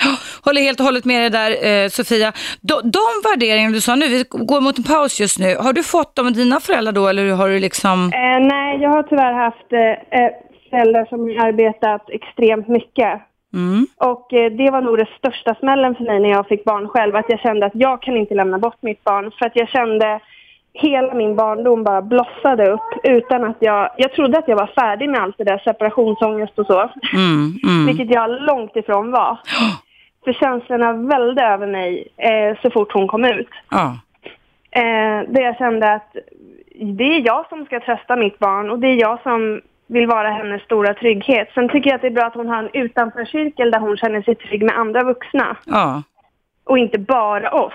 Håller helt och hållet med dig där, eh, Sofia. De, de värderingar du sa nu, vi går mot en paus just nu. Har du fått dem av dina föräldrar då, eller har du liksom... Eh, nej, jag har tyvärr haft eh, eh, föräldrar som har arbetat extremt mycket. Mm. Och eh, det var nog det största smällen för mig när jag fick barn själv. Att jag kände att jag kan inte lämna bort mitt barn. För att jag kände hela min barndom bara blossade upp utan att jag... Jag trodde att jag var färdig med allt det där, separationsångest och så. Mm, mm. Vilket jag långt ifrån var. <gasps> För känslorna välde över mig eh, så fort hon kom ut. Ja. Eh, där jag kände att det är jag som ska trösta mitt barn och det är jag som vill vara hennes stora trygghet. Sen tycker jag att det är bra att hon har en utanförcirkel där hon känner sig trygg med andra vuxna Ja. och inte bara oss.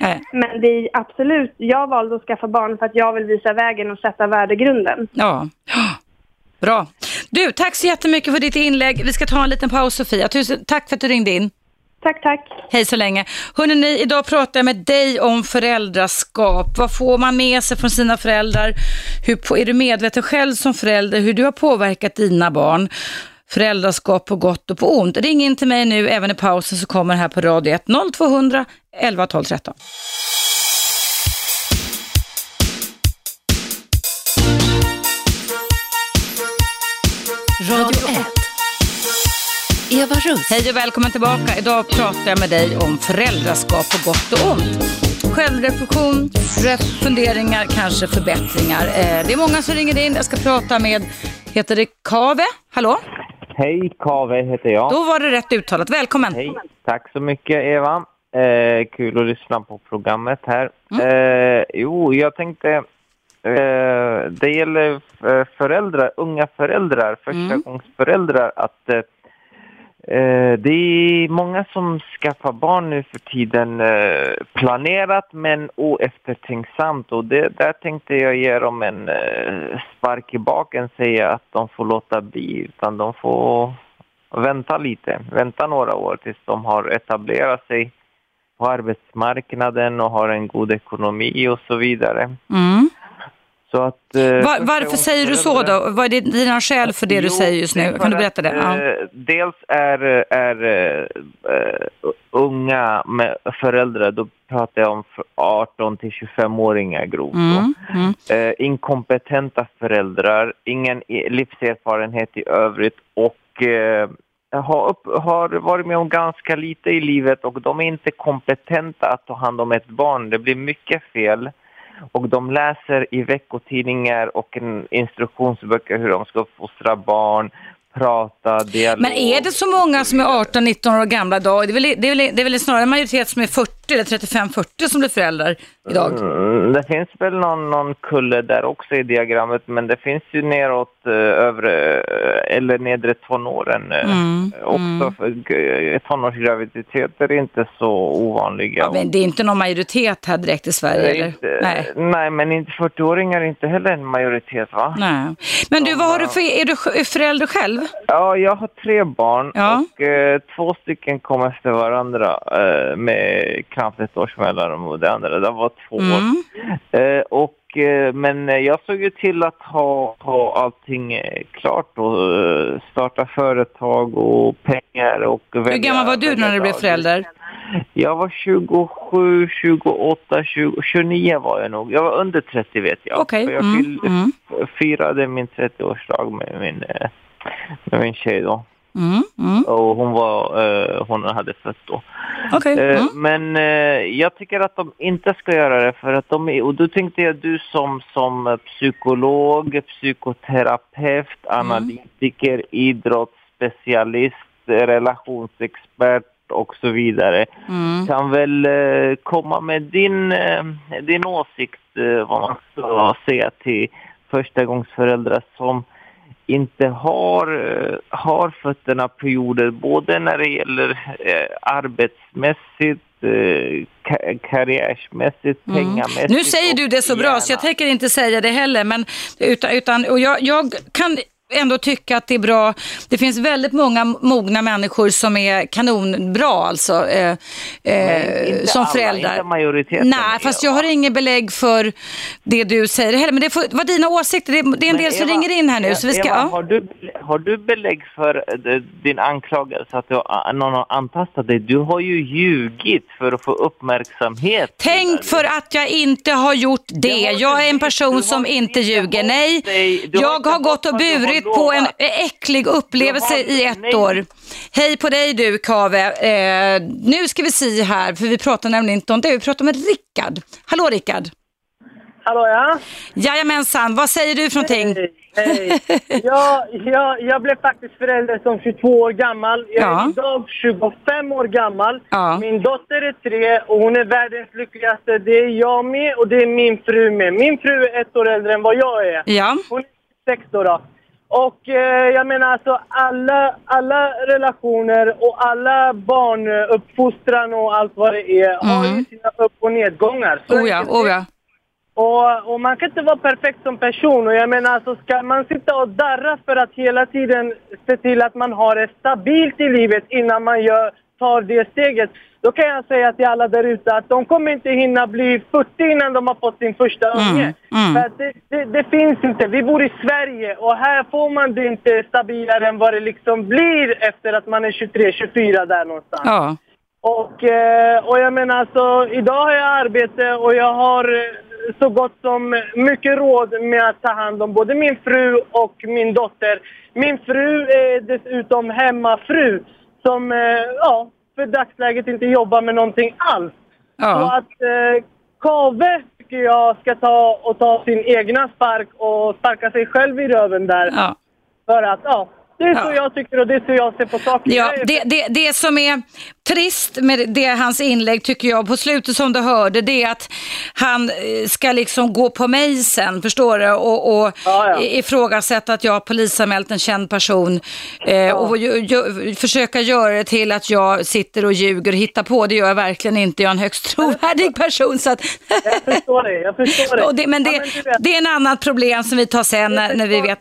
Nej. Men det är absolut, jag valde att skaffa barn för att jag vill visa vägen och sätta värdegrunden. Ja. Bra. Du, tack så jättemycket för ditt inlägg. Vi ska ta en liten paus Sofia. Tusen, tack för att du ringde in. Tack, tack. Hej så länge. Hörrni, idag pratar jag med dig om föräldraskap. Vad får man med sig från sina föräldrar? Hur på, är du medveten själv som förälder hur du har påverkat dina barn? Föräldraskap på gott och på ont. Ring in till mig nu, även i pausen så kommer här på radio 1 0200 11 12 13. Radio 1. Eva Russ. Hej och välkommen tillbaka. Idag pratar jag med dig om föräldraskap på gott och ont. Självreflektion, ref- funderingar, kanske förbättringar. Eh, det är många som ringer in. Jag ska prata med, heter det Kave? Hallå? Hej, Kave heter jag. Då var det rätt uttalat. Välkommen. Hej. Tack så mycket, Eva. Eh, kul att lyssna på programmet här. Mm. Eh, jo, jag tänkte... Eh, det gäller eh, föräldrar, unga föräldrar, förstagångsföräldrar, att eh, eh, det är många som skaffar barn nu för tiden planerat men oeftertänksamt och det, där tänkte jag ge dem en spark i baken, säga att de får låta bli utan de får vänta lite, vänta några år tills de har etablerat sig på arbetsmarknaden och har en god ekonomi och så vidare. Mm. Så att, eh, Va- varför säger du så då? Vad är dina skäl för det du Jo, säger just nu? Kan du berätta det? Ja. eh, dels är, är eh, unga med föräldrar, då pratar jag om för 18 till 25-åringar grovt. Mm. Mm. Eh, inkompetenta föräldrar, ingen livserfarenhet i övrigt och eh, har, upp, har varit med om ganska lite i livet och de är inte kompetenta att ta hand om ett barn. Det blir mycket fel. Och de läser i veckotidningar och instruktionsböcker hur de ska fostra barn, prata, dialog. Men är det så många som är 18-19 år gamla idag? Det är, väl, det, är väl, det är väl snarare en majoritet som är 40 eller 35-40 som blir föräldrar idag? Mm, det finns väl någon, någon kulle där också i diagrammet men det finns ju neråt eh, övre eh, eller nedre tonåren eh, Mm, också. G- tonårsgraviditeter är inte så ovanliga. Ja, men det är inte någon majoritet här direkt i Sverige, eller? inte, Nej. nej, men inte 40-åringar är inte heller en majoritet va? Nej. Men du, vad har du för, är du förälder själv? Ja, jag har tre barn Ja. och eh, två stycken kom efter varandra eh, med knappt ett års mellanrum och det andra det var två år. Mm. Eh, och, eh, men jag såg ju till att ha, ha allting eh, klart och eh, starta företag och pengar och Hur gammal var du när du blev förälder? Jag var 27, 28, 20, 29 var jag nog. Jag var under 30 vet jag. För jag mm, fyll- mm. firade min 30-årsdag med min, eh, med min tjej då. Mm, mm. Och hon, var, eh, hon hade fött då. Okej. Eh, Mm. Men eh, jag tycker att de inte ska göra det för att de är, och då tänkte jag du som, som psykolog, psykoterapeut, Mm. analytiker, idrottsspecialist, relationsexpert och så vidare Mm. kan väl eh, komma med din, eh, din åsikt eh, vad man ska säga till förstagångsföräldrar som inte har, eh, har fötterna på jorden, både när det gäller eh, arbetsmässigt, eh, ka- karriärsmässigt, pengamässigt. Nu säger du det så bra så jag gärna- tänker inte säga det heller. Men, utan, utan, och jag, jag kan ändå tycka att det är bra. Det finns väldigt många mogna människor som är kanonbra alltså, eh, eh, som alla, föräldrar. inte majoriteten, Nej, fast jag har inget belägg för det du säger heller. Men det får vara dina åsikter. Det, är en Men del som Eva, ringer in här nu. Så vi ska, Eva, ja. har, du, har du belägg för eh, din anklagelse att du, har- någon har antastat dig? Du har ju ljugit för att få uppmärksamhet. Tänk för att jag inte har gjort det. Det Jag är en person som inte ljuger. Nej, jag har gått och hållit burit på en äcklig upplevelse har- i ett nej. år. Hej på dig du Kave. Eh, nu ska vi se här, för vi pratar nämligen inte om det. Vi pratar med Rickard. Hallå Rickard. Hallå ja? Jajamensan, vad säger du för någonting? Hej, hej. <laughs> Jag, jag, jag blev faktiskt förälder som 22 år gammal. Jag Ja. är idag 25 år gammal. Ja. Min dotter är tre och hon är världens lyckligaste. Det är jag med och det är min fru med. Min fru är ett år äldre än vad jag är. Ja. Hon är sex år då. Och eh, jag menar alltså alla, alla relationer och alla barnuppfostran och allt vad det är har ju sina upp och nedgångar. Så Mm. Oh ja, oh ja. Och, och man kan inte vara perfekt som person. Och jag menar, alltså, ska man sitta och darra för att hela tiden se till att man har det stabilt i livet innan man gör, tar det steget, då kan jag säga till alla där ute att de kommer inte hinna bli 40 innan de har fått sin första unge. mm. Att det, det, det finns inte. Vi bor i Sverige och här får man det inte stabilare än vad det liksom blir efter att man är 23-24 där någonstans. Ja. Och, eh, och jag menar alltså, idag har jag arbete och jag har eh, så gott som mycket råd med att ta hand om både min fru och min dotter. Min fru är dessutom hemmafru som, eh, ja, för dagsläget inte jobbar med någonting alls. Så Ja. att eh, Kave tycker jag ska ta och ta sin egna spark och sparka sig själv i röven där. Ja. För att, ja, det är så Ja. jag tycker och det är så jag ser på saker. Ja, det, det, det som är trist med det, hans inlägg tycker jag på slutet som du hörde det är att han eh, ska liksom gå på mig sen, förstår du? Och, och Ja, ja. ifrågasätta att jag har polisanmält en känd person eh, och ju, ju, försöka göra det till att jag sitter och ljuger och hittar på. Det gör jag verkligen inte. Jag är en högst trovärdig person. Så att, Jag förstår det, jag förstår <laughs> det. det men, det, Ja, men det är en annat problem som vi tar sen när, när vi vet.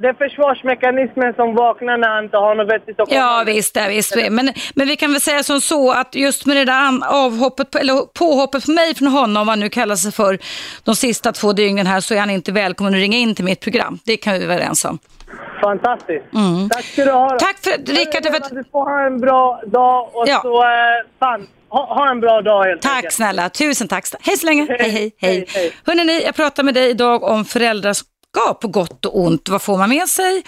Det är försvarsmekanismen som vaknar när han inte har något vettigt att komma Ja visst, ja, visst. Men, men vi kan väl säga som så att just med det där avhoppet, eller påhoppet på mig från honom, vad han nu kallar sig för, de sista två dygnen här så är han inte välkommen att ringa in till mitt program. Det kan vi vara överens om. Fantastiskt. Tack ska du ha. Mm. Tack för, Rickard, för att, Du får ha en bra dag och Ja. så, eh, fan, ha, ha en bra dag helt tack enkelt. snälla, tusen tack. Hej så länge, hej hej hej. hej, hej. Hörrni, jag pratar med dig idag om föräldraskap på gott och ont. Vad får man med sig?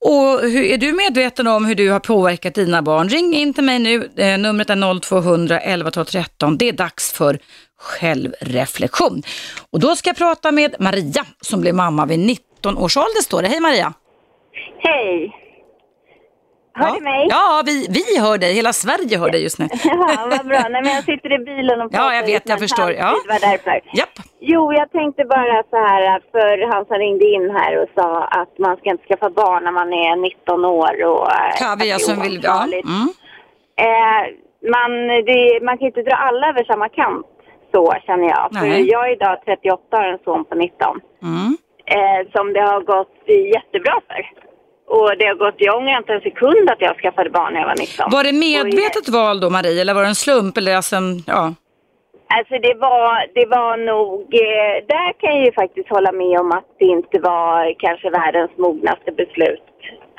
Och hur, är du medveten om hur du har påverkat dina barn? Ring in till mig nu, eh, numret är 0200 11 12 13. Det är dags för självreflektion. Och då ska jag prata med Maria som blev mamma vid 19 års ålder står det. Hej Maria! Hej! Hör ja. du mig? Ja, vi, vi hör dig. Hela Sverige hör dig just nu. <laughs> Ja, vad bra. Nej, men jag sitter i bilen och pratar Ja, jag vet, jag förstår. Ja. Var därför. Japp. Jo, jag tänkte bara så här, för han som ringde in här och sa att man ska inte skaffa barn när man är 19 år och... eh, Kavia att det är som vill... Ja. Mm. Eh, man, det, man kan inte dra alla över samma kant, så känner jag. För Nej. jag är idag 38 och har en son på 19. Mm. eh, som det har gått jättebra för. Och det har gått, jag ångrar inte en sekund att jag skaffade barn när jag var 19. Var det Och, medvetet val då Maria eller var det en slump? Eller alltså en, ja. Alltså det var, det var nog, eh, där kan jag ju faktiskt hålla med om att det inte var kanske världens mognaste beslut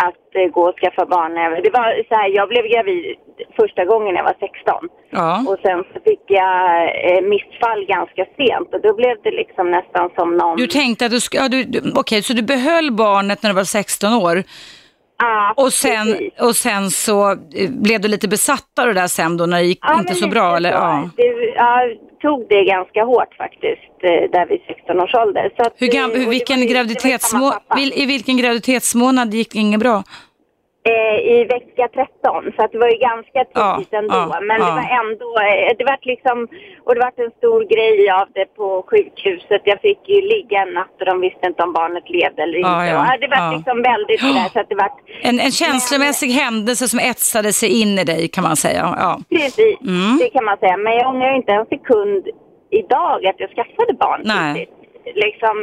att eh, gå och skaffa barn. Det var så här, jag blev gravid första gången jag var 16 ja. och sen så fick jag eh, missfall ganska sent och då blev det liksom nästan som någon... Du tänkte att du ja, du, du, okej så du behöll barnet när du var 16 år Ja, och sen, precis. och sen så eh, blev du lite besatt av det där sen då när det gick Ja, inte så bra eller? så. Ja. Det, jag tog det ganska hårt faktiskt, eh, där vid 16 års ålder. Så att, Hur eh, gam, det hur, vilken vil, I vilken graviditetsmånad gick det inget bra? Eh, I vecka 13, så att det var ju ganska tidigt Ja, ändå. ja, men ja. det var ändå, eh, det vart liksom, och det vart en stor grej av det på sjukhuset. Jag fick ju ligga en natt och de visste inte om barnet levde eller inte. Och, det vart ja. liksom väldigt sådär så att det vart En, en känslomässig händelse som etsade sig in i dig kan man säga. Ja. Precis, Mm. det kan man säga. Men jag ångrar inte en sekund idag att jag skaffade barn Nej. Liksom,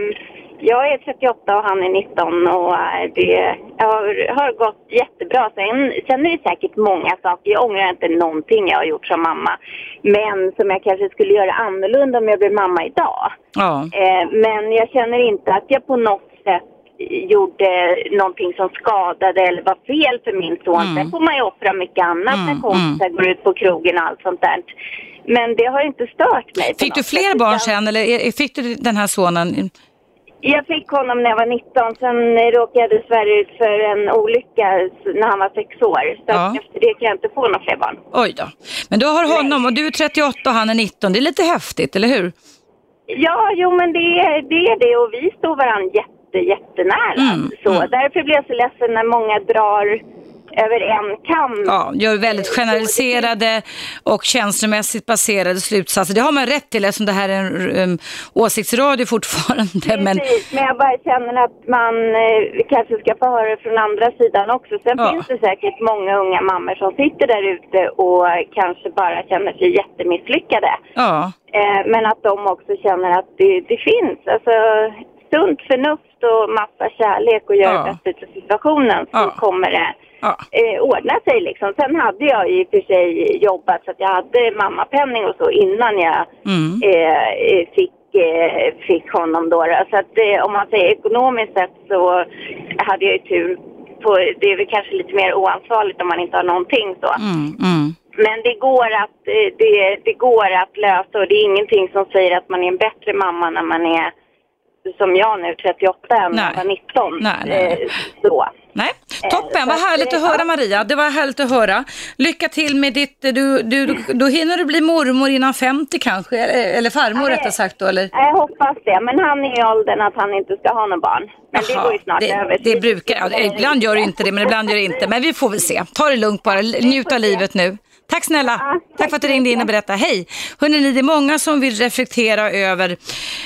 jag är 38 och han är 19 och eh, det har, har gått jättebra. Sen, sen är det säkert många saker. Jag ångrar inte någonting jag har gjort som mamma. Men som jag kanske skulle göra annorlunda om jag blev mamma idag. Ja. Eh, men jag känner inte att jag på något sätt gjorde någonting som skadade eller var fel för min son. Mm. Sen får man ju offra mycket annat Mm, när kompisar går ut på krogen och allt sånt där. Men det har inte stört mig. Fick du fler barn sen eller fick du den här sonen? Jag fick honom när jag var 19. Sen råkade jag dessvärre ut för en olycka när han var sex år. Så Ja. efter det kan jag inte få några fler barn. Oj då. Men du har honom och du är 38 och han är 19. Det är lite häftigt, eller hur? Ja, jo men det är det, är det och vi står varandra jätte, jättenära. Mm, så mm. därför blir jag så ledsen när många drar över en kam. Ja, gör väldigt generaliserade och känslomässigt baserade slutsatser. Det har man rätt till eftersom det här är en um, åsiktsradio fortfarande. Men, Precis, men jag bara känner att man eh, kanske ska få höra det från andra sidan också. Sen Ja. finns det säkert många unga mammor som sitter där ute och kanske bara känner sig jättemisslyckade. ja, Eh, men att de också känner att det, det finns alltså, sunt förnuft och massa kärlek och göra Ja. det bästa av situationen så Ja. kommer det ja. eh, ordna sig liksom. Sen hade jag i och för sig jobbat så att jag hade mammapenning och så innan jag Mm. eh, eh, fick, eh, fick honom då. Så att eh, om man säger ekonomiskt sett så hade jag ju tur på, det är väl kanske lite mer oansvarigt om man inte har någonting så. Mm, mm. Men det går, att, det, det går att lösa och det är ingenting som säger att man är en bättre mamma när man är som jag nu, 38, än när jag var 19. Nej, nej. Eh, Så. Nej, Eh, toppen. Vad att, härligt eh, att höra. Maria. Det var härligt att höra. Lycka till med ditt... Du, du, då hinner du bli mormor innan 50 kanske, eller, eller farmor Nej. rättare sagt då, eller? Jag hoppas det, men han är i åldern att han inte ska ha något barn. Men det Jaha, går ju snart det, över. det brukar, ja, ibland gör det inte det, men ibland gör det inte. Men vi får väl se. Ta det lugnt bara, njut av livet nu. Tack snälla. Ja, tack för att du tack ringde in och berättade. Hej! Hörrni, det är många som vill reflektera över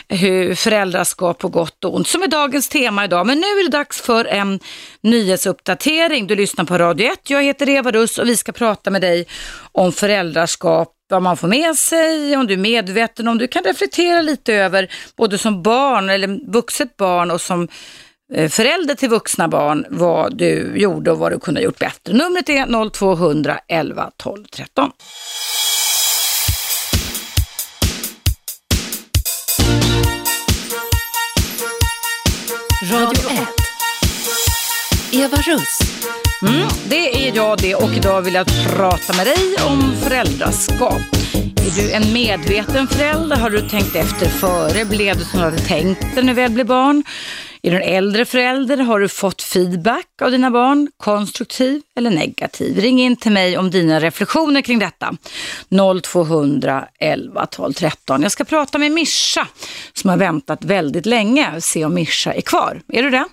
hur föräldraskap på gott och ont, som är dagens tema idag. Men nu är det dags för en nyhetsuppdatering. Du lyssnar på Radio 1. Jag heter Eva Russ och vi ska prata med dig om föräldraskap vad man får med sig, om du är medveten, om du kan reflektera lite över, både som barn eller vuxet barn och som förälder till vuxna barn, vad du gjorde och vad du kunde ha gjort bättre. Numret är 0200 11 12 13. Radio 1. Eva Russ. Mm, det är jag det och idag vill jag prata med dig om föräldraskap. Är du en medveten förälder? Har du tänkt efter före? Blev det som du hade tänkt dig när du väl blev barn? Är du en äldre förälder? Har du fått feedback av dina barn? Konstruktiv eller negativ? Ring in till mig om dina reflektioner kring detta. 0200 11 12 13. Jag ska prata med Mischa som har väntat väldigt länge. Se om Mischa är kvar. Är du det?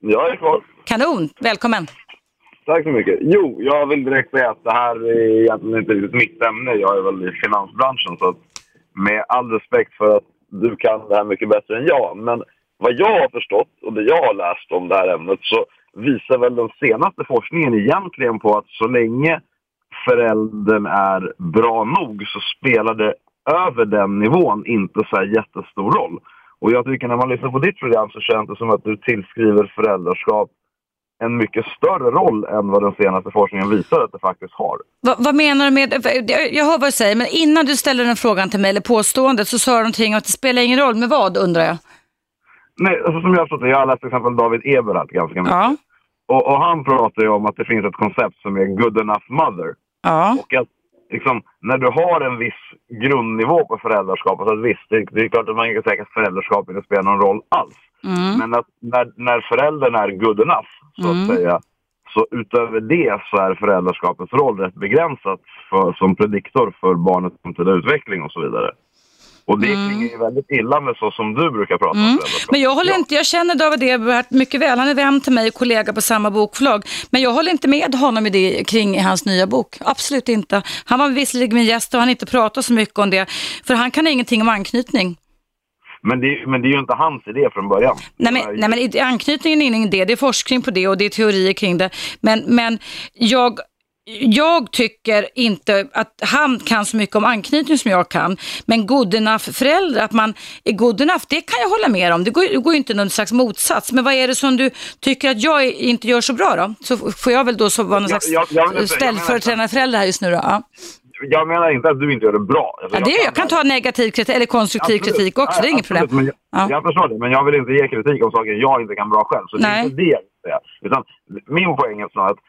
Jag är kvar. Kanon, välkommen. Tack så mycket. Jo, jag vill direkt säga att det här är egentligen inte riktigt mitt ämne. Jag är väl i finansbranschen så med all respekt för att du kan det här mycket bättre än jag. Men vad jag har förstått och det jag har läst om det här ämnet så visar väl den senaste forskningen egentligen på att så länge föräldern är bra nog så spelar det över den nivån inte så här jättestor roll. Och jag tycker när man lyssnar på ditt program så känns det som att du tillskriver föräldraskap en mycket större roll än vad den senaste forskningen visar att det faktiskt har. Va, vad menar du med, jag hör vad du säger, men innan du ställer den frågan till mig, eller påståendet, så sa du någonting om att det spelar ingen roll. med vad undrar jag? Nej, alltså som jag har förstått det, jag har läst till exempel David Eberhardt ganska mycket. Ja, Och, och han pratar ju om att det finns ett koncept som är good enough mother. ja, Och att liksom, när du har en viss grundnivå på föräldraskapet, att visst, det, det är klart att man kan säga att föräldraskap inte spelar någon roll alls. mm, Men att när, när föräldern är good enough, så att Mm. säga, så utöver det så är föräldraskapets roll rätt begränsat för, som prediktor för barnets framtida utveckling och så vidare. Och det Mm. klingar ju väldigt illa med så som du brukar prata Mm. om föräldraskap. Men jag håller Ja. inte, jag känner David Eberhardt mycket väl. Han är vän till mig och kollega på samma bokförlag. Men jag håller inte med honom i det kring hans nya bok. Absolut inte. Han var visserligen min gäst och han inte pratat så mycket om det. För han kan ingenting om anknytning. Men det, men det är ju inte hans idé från början. Nej men, nej, men anknytningen är ingen det. Det är forskning på det och det är teorier kring det. Men, men jag, jag tycker inte att han kan så mycket om anknytning som jag kan. Men good enough-föräldrar, att man är good enough, det kan jag hålla med om. Det går, det går inte någon slags motsats. Men vad är det som du tycker att jag inte gör så bra då? Så får jag väl då så vara någon Jag- slags jag- jag jag ställföreträdande förälder här just nu då? Ja. Jag menar inte att du inte gör det bra. Alltså, Ja, det, jag kan ta negativ kritik eller konstruktiv Absolut. kritik också, det är inget problem. Men jag, Ja. jag förstår det, men jag vill inte ge kritik om saker jag inte kan bra själv. Så det Nej. är inte det jag vill säga. Utan min poäng är snarare att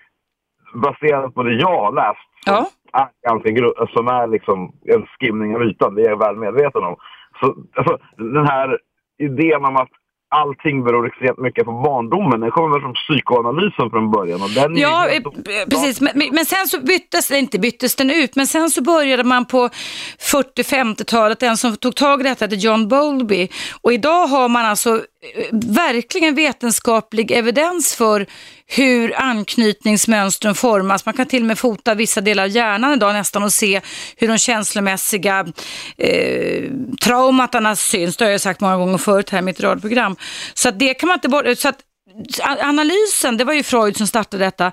baserat på det jag har läst, som, Ja. är, som är liksom en skimning av ytan, det är jag väl medveten om. Så alltså, den här idén om att allting beror extremt mycket på barndomen. Den kommer väl från psykoanalysen från början. Och den Ja, eh, precis. Men, men- men sen så byttes, eller inte byttes den ut, men sen så började man på 40-50-talet, den som tog tag i detta hette John Bowlby. Och idag har man alltså eh, verkligen vetenskaplig evidens för hur anknytningsmönstren formas. Man kan till och med fota vissa delar av hjärnan idag nästan och se hur de känslomässiga eh, traumatarna syns. Det har jag sagt många gånger förut här i mitt radioprogram. Så att det kan man inte bort... Så att analysen, det var ju Freud som startade detta,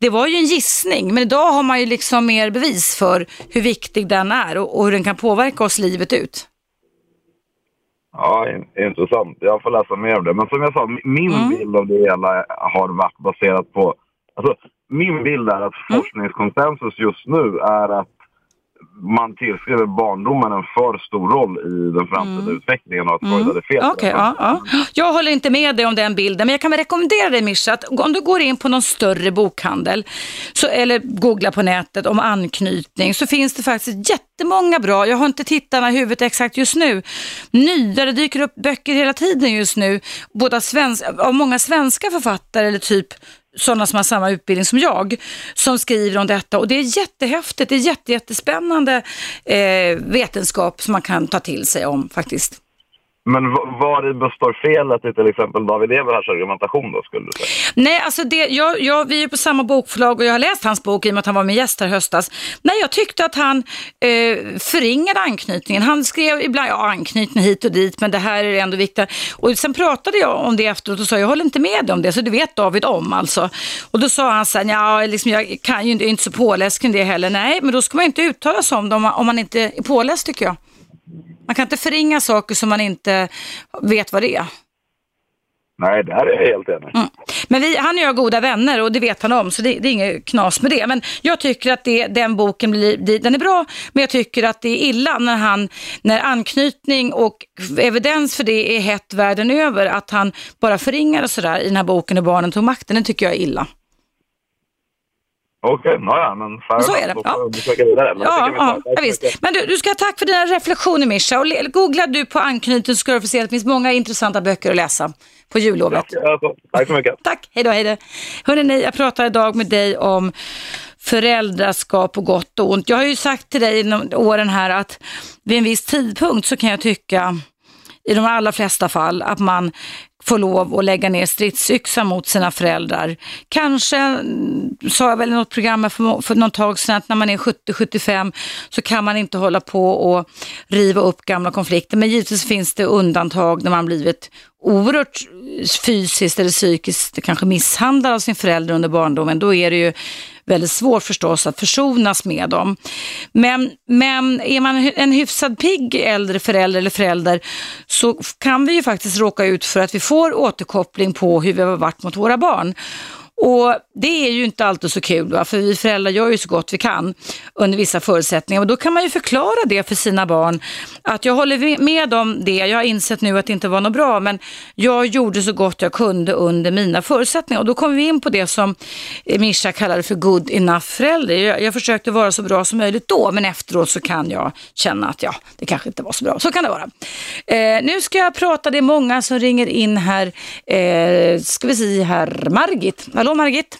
det var ju en gissning, men idag har man ju liksom mer bevis för hur viktig den är och, och hur den kan påverka oss livet ut. Ja, in- intressant. Jag får läsa mer om det. Men som jag sa, mi- min Mm. bild av det hela har varit baserat på... Alltså, min bild är att Mm. forskningskonsensus just nu är att man tillskriver barndomen en för stor roll i den framtida utvecklingen och att Freud hade fel. Mm. Okej, ja, ja. Jag håller inte med dig om den bilden, men jag kan väl rekommendera dig Mischa, att om du går in på någon större bokhandel så, eller googlar på nätet om anknytning så finns det faktiskt jättemånga bra, jag har inte tittarna i huvudet exakt just nu, nya, det dyker upp böcker hela tiden just nu, både av, svensk, av många svenska författare eller typ sådana som har samma utbildning som jag, som skriver om detta. Och det är jättehäftigt, det är jätte, jättespännande eh, vetenskap som man kan ta till sig om faktiskt. Men v- var består felet i till exempel David Eberhards argumentation då, skulle du säga? Nej, alltså det, jag, jag, vi är på samma bokförlag och jag har läst hans bok i och med att han var min gäst här i höstas. Nej, jag tyckte att han eh, förringade anknytningen. Han skrev ibland, ja anknytning hit och dit, men det här är ändå viktigt. Och sen pratade jag om det efteråt och sa, jag håller inte med dig om det, så det vet David om alltså. Och då sa han sen, ja, liksom, jag kan ju inte, jag är inte så påläst kring det heller. Nej, men då ska man inte uttala sig om det om man, om man inte är påläst tycker jag. Man kan inte förringa saker som man inte vet vad det är. Nej, där är jag helt enig. Mm. Men vi, han och jag är goda vänner och det vet han om så det, det är inget knas med det. Men jag tycker att det, den boken blir, den är bra men jag tycker att det är illa när, han, när anknytning och evidens för det är hett världen över att han bara förringar och sådär i den här boken och barnen tog makten. Det tycker jag är illa. Okej, nåja, men fair Så är det, Då ja. får vidare. Men Ja, ja, ja visst. Men du, du ska ha tack för dina reflektioner Mischa. Och googlar du på anknytning så ska du få se att det finns många intressanta böcker att läsa på jullovet. Ja, så. Tack så mycket. <laughs> Tack, hej då, hej då. Hörrni, jag pratar idag med dig om föräldraskap på gott och ont. Jag har ju sagt till dig genom åren här att vid en viss tidpunkt så kan jag tycka, i de allra flesta fall, att man få lov att lägga ner stridsyxa mot sina föräldrar. Kanske, mm, sa jag väl i något program för, för något tag sedan, att när man är 70-75 så kan man inte hålla på och riva upp gamla konflikter. Men givetvis finns det undantag när man blivit oerhört fysiskt eller psykiskt kanske misshandlad av sin förälder under barndomen. Då är det ju väldigt svårt förstås att försonas med dem. Men, men är man en hyfsad pigg äldre förälder eller förälder så kan vi ju faktiskt råka ut för att vi får återkoppling på hur vi har varit mot våra barn. Och det är ju inte alltid så kul, va? för vi föräldrar gör ju så gott vi kan under vissa förutsättningar. Och då kan man ju förklara det för sina barn, att jag håller med om det, jag har insett nu att det inte var något bra, men jag gjorde så gott jag kunde under mina förutsättningar. Och då kommer vi in på det som Mischa kallade för good enough förälder. Jag, jag försökte vara så bra som möjligt då, men efteråt så kan jag känna att ja, det kanske inte var så bra. Så kan det vara. Eh, nu ska jag prata, det är många som ringer in här. Eh, ska vi se här, Margit. Hallå Margit.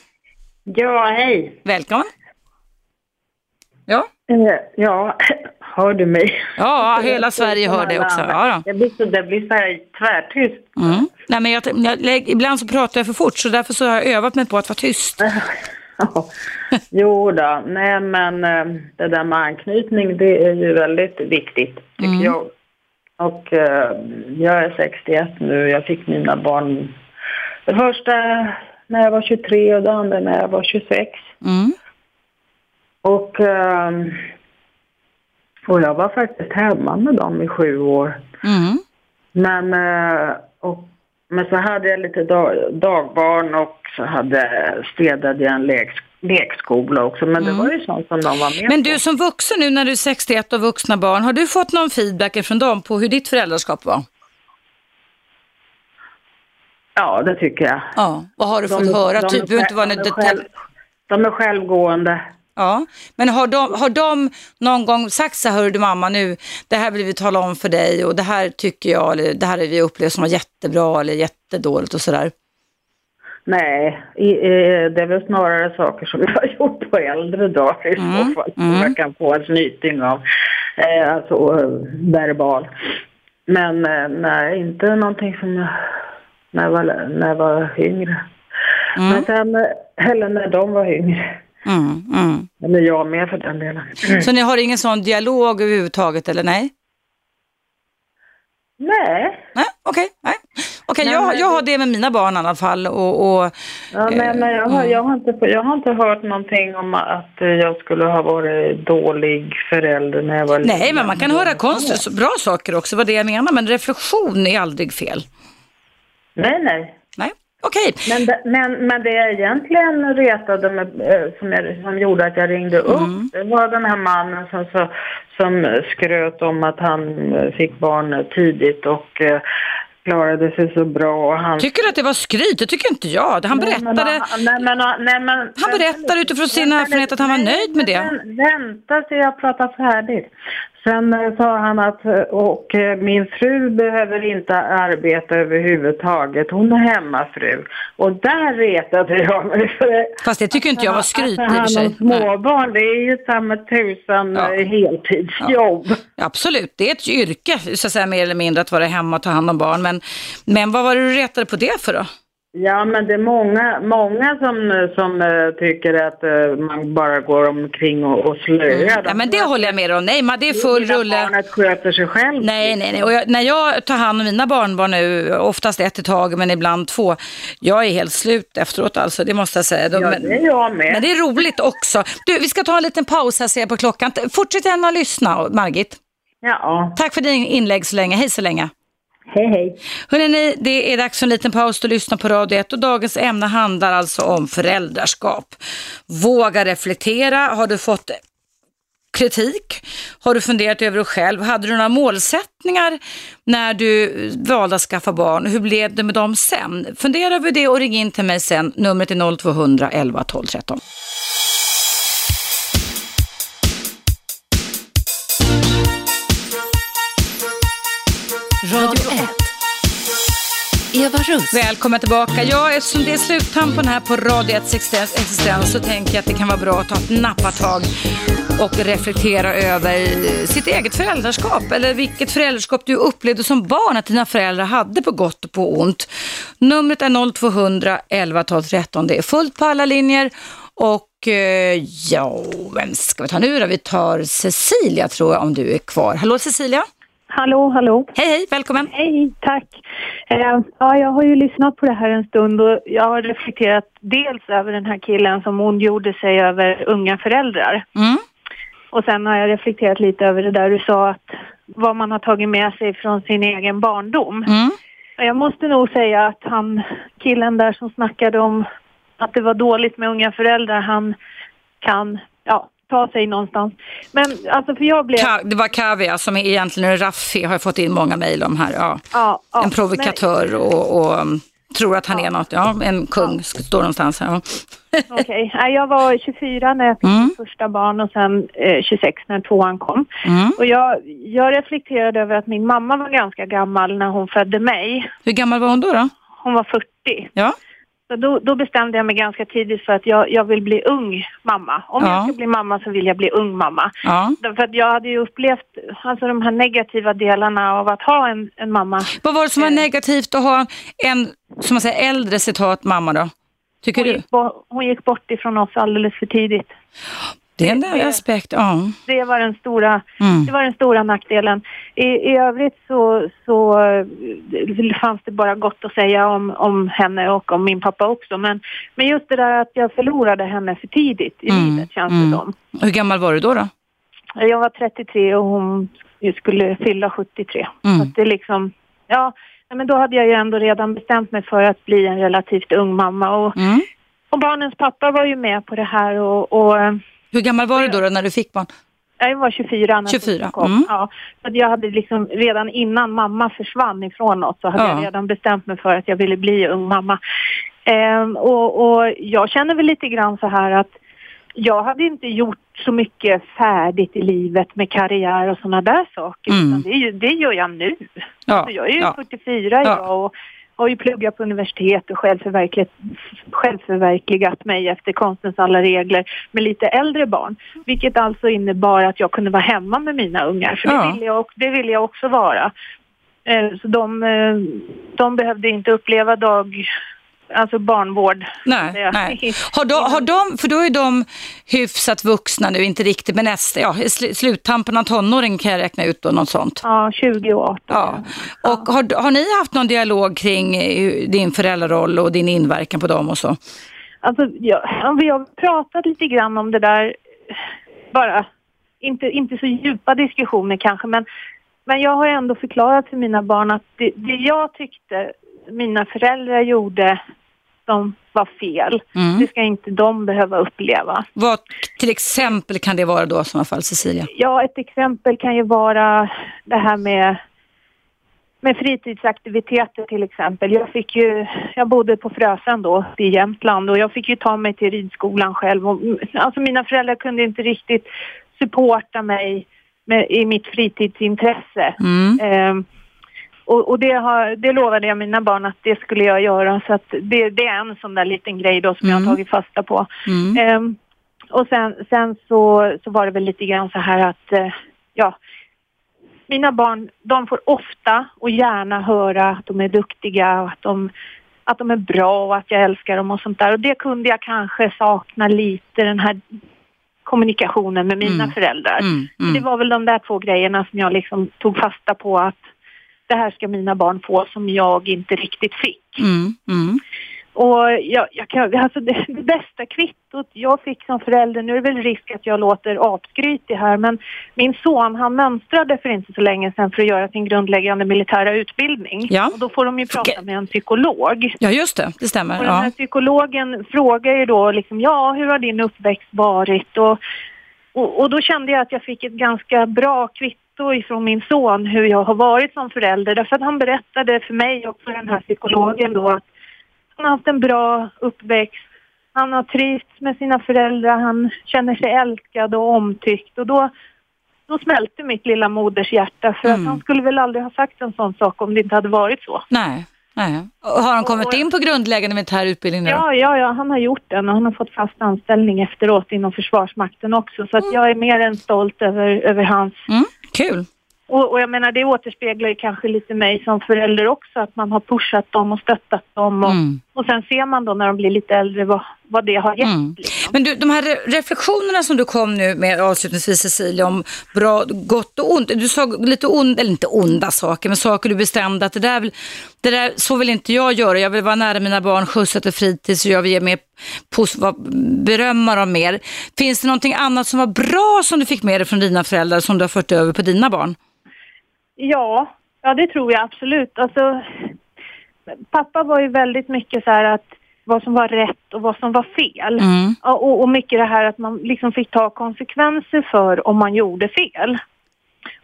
Ja, hej. Välkommen. Ja. Eh, Ja, <laughs> hör du mig? Ja, <laughs> hela Sverige hör det också. Ja, då. Det blir så, det blir så här tvärtyst. Mm. Nej, men jag, jag, ibland så pratar jag för fort så därför så har jag övat mig på att vara tyst. <laughs> Jo då, nej men eh, det där med anknytning det är ju väldigt viktigt tycker Mm. jag. Och eh, jag är 61 nu, jag fick mina barn det första när jag var 23 och det andra när jag var 26. Mm. Och, ehm, och jag var faktiskt hemma med dem i sju år. Mm. Men, eh, och, men så hade jag lite dag, dagbarn och så hade, städade jag en lek, lekskola också. Men det var ju sånt som de var med Mm. Men på. du som vuxen nu när du är 61 och vuxna barn, har du fått någon feedback från dem på hur ditt föräldraskap var? Ja, det tycker jag. Ja, vad har du fått De- höra? de typ, behöver inte vara de är själv- De är självgående. Ja, men har de, har de någon gång sagt så här, hör du mamma nu, det här vill vi tala om för dig och det här tycker jag, eller det här har vi upplevt som var jättebra eller jättedåligt och sådär? Nej, det är väl snarare saker som <laughs> jag har gjort på äldre dagar i Mm, så fall. Som jag kan få en snyting av. Eh, alltså eh, verbal. Men eh, nej, inte någonting som när jag var, när jag var yngre. Men sen, eh, eller när de var yngre. Mm, mm. Eller jag med för den delen. Så ni har ingen sån dialog överhuvudtaget eller nej? Nej. Nej, okej. nej. Okej, Nej, jag, men jag har det- med mina barn i alla fall. Och, och, Ja, men, men jag, har, jag, har inte, jag har inte hört någonting om att eh, jag skulle ha varit dålig förälder när jag var nej, liten. men man kan höra konst, bra saker också, vad det jag menar. Men reflektion är aldrig fel. Nej, nej. Nej, okej. Men, det- men, men det jag egentligen retade mig, eh, som, jag, som gjorde att jag ringde upp, Mm. det var den här mannen som, så, som skröt om att han eh, fick barn tidigt och eh, klarade sig så bra. Han, Tycker du att det var skryt? Det tycker inte jag. Han Nej, men, berättade, nej, men, nej, men, han berättade utifrån sin erfarenhet att han var nöjd med det. Vän- Vänta så jag pratar färdigt. Sen eh, sa han att, eh, och eh, min fru behöver inte arbeta överhuvudtaget. Hon är hemmafru. Och där retade jag mig. För Fast det tycker inte jag var skryt i och för sig. Småbarn, det är ju samma tusan Ja. heltidsjobb. Absolut, det är ett yrke, så att säga, mer eller mindre, att vara hemma och ta hand om barn. Men, men vad var det du retade på det för då? Ja, men det är många, många som, som eh, tycker att eh, man bara går omkring och, och slöar. Ja, men det håller jag med om. Nej, men det är full rulle. barnet sköter sig själv. Nej, nej, nej. Och jag, när jag tar hand om mina barnbarn nu, oftast ett i taget men ibland två, jag är helt slut efteråt alltså, det måste jag säga. De, Ja, det är jag med. Men det är roligt också. Du, vi ska ta en liten paus här ser jag på klockan. Fortsätt gärna lyssna, Margit. Ja. Tack för din inlägg så länge. Hej så länge. Hej, hej. Hörrni, det är dags för en liten paus och lyssna på Radio 1 och dagens ämne handlar alltså om föräldraskap. Våga reflektera. Har du fått kritik? Har du funderat över dig själv? Hade du några målsättningar när du valde att skaffa barn? Hur blev det med dem sen? Fundera över det och ring in till mig sen. Numret är 0200 11 12 13. Radio 1. Eva Russ. Välkommen tillbaka. Ja, eftersom det är sluttampen här på Radio 1 existens, existens så tänker jag att det kan vara bra att ta ett nappatag och reflektera över sitt eget föräldraskap eller vilket föräldraskap du upplevde som barn att dina föräldrar hade på gott och på ont. Numret är 0200 11 12 13. Det är fullt på alla linjer och eh, ja, vem ska vi ta nu då? Vi tar Cecilia tror jag om du är kvar. Hallå Cecilia? Hallå, hallå. Hej, hej, välkommen. Hej, tack. Eh, ja, jag har ju lyssnat på det här en stund och jag har reflekterat dels över den här killen som ondgjorde sig över unga föräldrar. Mm. Och sen har jag reflekterat lite över det där du sa att vad man har tagit med sig från sin egen barndom. Mm. Jag måste nog säga att han, killen där som snackade om att det var dåligt med unga föräldrar, han kan, ja, ta sig någonstans. Men alltså för jag blev... Ka- det var Kavia som är egentligen en Raffi, har jag fått in många mejl om här. Ja. Ja, ja, en provokatör och, och um, tror att han är något, ja, en kung, står någonstans här. <laughs> Okej, Nej, jag var 24 när jag fick Mm. första barn och sen eh, 26 när tvåan kom. Mm. Och jag, jag reflekterade över att min mamma var ganska gammal när hon födde mig. Hur gammal var hon då? då? Hon var 40. Ja. Så då, då bestämde jag mig ganska tidigt för att jag, jag vill bli ung mamma. Om Ja. jag ska bli mamma så vill jag bli ung mamma. Ja. Därför att jag hade ju upplevt alltså, de här negativa delarna av att ha en, en mamma. Vad var det som var negativt att ha en, som man säger, äldre citat mamma då? Tycker Hon du? gick, bo- hon gick bort ifrån oss alldeles för tidigt. Det är en aspekt, ja. Det var den stora, Mm. det var den stora nackdelen. I, i övrigt så, så eh, fanns det bara gott att säga om, om henne och om min pappa också. Men, men just det där att jag förlorade henne för tidigt i Mm, livet känns mm. det som. Hur gammal var du då? då? Jag var 33 och hon skulle fylla 73. Mm. Så det liksom, ja, men då hade jag ju ändå redan bestämt mig för att bli en relativt ung mamma. Och, Mm. och barnens pappa var ju med på det här och, och eh, Hur gammal var du då, då när du fick barn? jag var 24 när 24, Sophie kom. mm. Ja, så jag hade liksom redan innan mamma försvann ifrån oss så hade Ja. jag redan bestämt mig för att jag ville bli ung mamma. Ehm, och, och jag känner väl lite grann så här att jag hade inte gjort så mycket färdigt i livet med karriär och sådana där saker. Mm. Utan det, det gör jag nu. Ja, Alltså, jag är ju ja. 44 Ja. och har ju pluggat på universitet och självförverkligat, självförverkligat mig efter konstens alla regler med lite äldre barn. Vilket alltså innebar att jag kunde vara hemma med mina ungar. För Ja. det, ville jag, det ville jag också vara. Eh, Så de, eh, de behövde inte uppleva dag, alltså barnvård. Nej, Det- nej. <laughs> Har de, har de, för då är de hyfsat vuxna nu, inte riktigt, men nästa, ja, sl- sluttampen av tonåring kan jag räkna ut då, något sånt. Ja, 20 och 18. Ja. Och har, har ni haft någon dialog kring eh, din föräldraroll och din inverkan på dem och så? Alltså, ja, vi har pratat lite grann om det där, bara inte, inte så djupa diskussioner kanske, men, men jag har ändå förklarat för mina barn att det, det jag tyckte mina föräldrar gjorde som var fel, Mm. det ska inte de behöva uppleva. Vad till exempel kan det vara då i sådana fall, Cecilia? Ja, ett exempel kan ju vara det här med, med fritidsaktiviteter till exempel. Jag fick ju, jag bodde på Frösön då i Jämtland och jag fick ju ta mig till ridskolan själv. Och, alltså mina föräldrar kunde inte riktigt supporta mig med, i mitt fritidsintresse. Mm. Ehm, och och det, har, det lovade jag mina barn att det skulle jag göra. Så att det, det är en sån där liten grej då som jag har tagit fasta på. Mm. Ehm, och sen, sen så, så var det väl lite grann så här att, eh, ja, mina barn, de får ofta och gärna höra att de är duktiga och att de, att de är bra och att jag älskar dem och sånt där. Och det kunde jag kanske sakna lite, den här kommunikationen med mina Mm. föräldrar. Mm, mm. Det var väl de där två grejerna som jag liksom tog fasta på att det här ska mina barn få som jag inte riktigt fick. Mm, mm. Och jag, jag kan, alltså det, <laughs> det bästa kvittot jag fick som förälder, nu är det väl risk att jag låter apskrytig här, men min son han mönstrade för inte så länge sedan för att göra sin grundläggande militära utbildning. Ja. Och då får de ju prata med en psykolog. Ja, just det, det stämmer. Och den här Ja. psykologen frågar ju då liksom, ja hur har din uppväxt varit? Och, och, och då kände jag att jag fick ett ganska bra kvitto ifrån min son hur jag har varit som förälder. Därför att han berättade för mig och för den här psykologen då att han har haft en bra uppväxt. Han har trivts med sina föräldrar, han känner sig älskad och omtyckt. Och då, då smälte mitt lilla moders hjärta för Mm. att han skulle väl aldrig ha sagt en sån sak om det inte hade varit så. Nej, nej. Och Har han kommit in på grundläggande utbildning nu då? Ja, ja, ja, han har gjort den och han har fått fast anställning efteråt inom Försvarsmakten också. Så att jag är mer än stolt över, över hans... Mm, kul. Och, och jag menar, det återspeglar ju kanske lite mig som förälder också, att man har pushat dem och stöttat dem. Och, Mm. Och sen ser man då när de blir lite äldre vad, vad det har gett. Mm. Men du, de här re- reflektionerna som du kom nu med avslutningsvis Cecilia om bra, gott och ont. Du sa lite onda, eller inte onda saker, men saker du bestämde att det där, det där så vill inte jag göra. Jag vill vara nära mina barn, skjutsa till fritids och jag vill ge mer berömma dem mer. Finns det någonting annat som var bra som du fick med dig från dina föräldrar som du har fört över på dina barn? Ja, ja det tror jag absolut. Alltså, pappa var ju väldigt mycket så här att vad som var rätt och vad som var fel. Mm. Ja, Och, och mycket det här att man liksom fick ta konsekvenser för om man gjorde fel.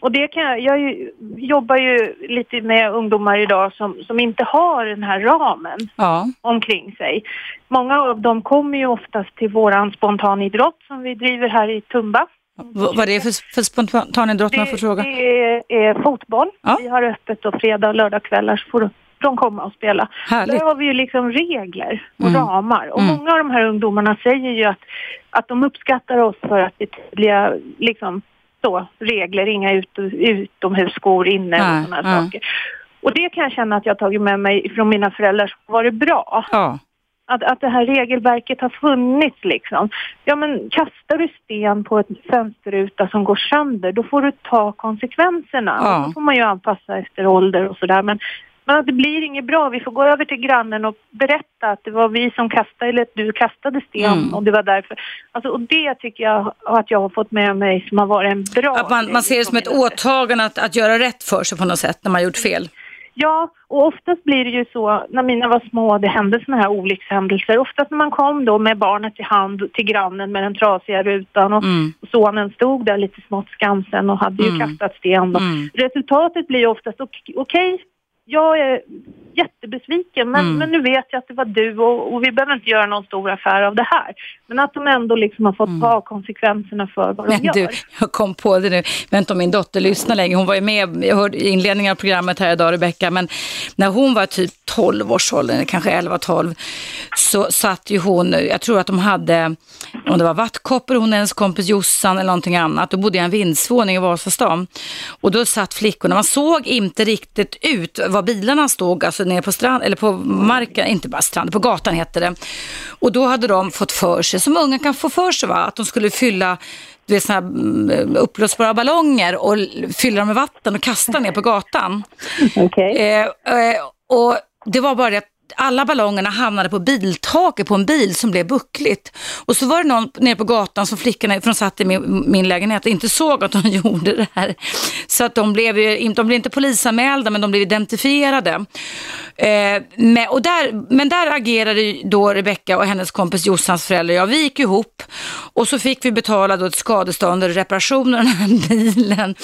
Och det kan jag, jag ju- jobbar ju lite med ungdomar idag som, som inte har den här ramen Ja. omkring sig. Många av dem kommer ju oftast till våran spontanidrott som vi driver här i Tumba. V- vad är det för, för spontanidrott jag får fråga? Det är, är fotboll. Vi har öppet och fredag och lördagskvällar så får de komma och spela. Härligt. Där har vi ju liksom regler och Mm. ramar. Och Mm. många av de här ungdomarna säger ju att, att de uppskattar oss för att vi tydliga liksom, så, regler, inga ut, utomhusskor inne och sådana nej. saker. Och det kan jag känna att jag har tagit med mig från mina föräldrar som var det bra. Ja. Att, att det här regelverket har funnits liksom. Ja men kastar du sten på ett fönsterruta som går sönder då får du ta konsekvenserna. Ja. Då får man ju anpassa efter ålder och sådär. Men, men att det blir inget bra. Vi får gå över till grannen och berätta att det var vi som kastade eller att du kastade sten Mm. och det var därför. Alltså, och det tycker jag att jag har fått med mig som har varit en bra Att man, man ser det som ett åtagande att, att göra rätt för sig på något sätt när man gjort fel. Ja, och oftast blir det ju så när mina var små det hände såna här olyckshändelser. Oftast när man kom då med barnet i hand till grannen med den trasiga rutan och Mm. sonen stod där lite smått skamsen och hade ju Mm. kastat sten. Mm. Resultatet blir ju oftast ok- okej, jag är jättebesviken men, Mm. men nu vet jag att det var du och, och vi behöver inte göra någon stor affär av det här. Men att de ändå liksom har fått ta konsekvenserna för vad de Mm. Men gör. du, jag kom på det nu. Inte om min dotter lyssnar längre. Hon var ju med, jag hörde i inledningen av programmet här idag, Rebecka, men när hon var typ 12 års ålder, kanske 11-12, så satt ju hon, jag tror att de hade, om det var vattkoppor, hon och hennes kompis Jossan eller någonting annat, då bodde jag i en vindsvåning i Vasastan. Och då satt flickorna, man såg inte riktigt ut var bilarna stod, alltså nere på strand, eller på marken, inte bara strand, på gatan heter det. Och då hade de fått för sig, som unga kan få för sig, va? att de skulle fylla du vet, såna här mm, uppblåsbara ballonger och fylla dem med vatten och kasta ner på gatan. <laughs> Eh, eh, och det var bara det att alla ballongerna hamnade på biltaket på en bil som blev buckligt. Och så var det någon nere på gatan som flickorna, för de satt i min, min lägenhet inte såg att de <laughs> gjorde det här. Så att de blev ju, de blev inte polisanmälda men de blev identifierade. Eh, men, och där, men där agerade då Rebecka och hennes kompis Jossans föräldrar Ja, jag. Vi gick ihop och så fick vi betala då ett skadestånd och reparationer av den här <laughs> bilen.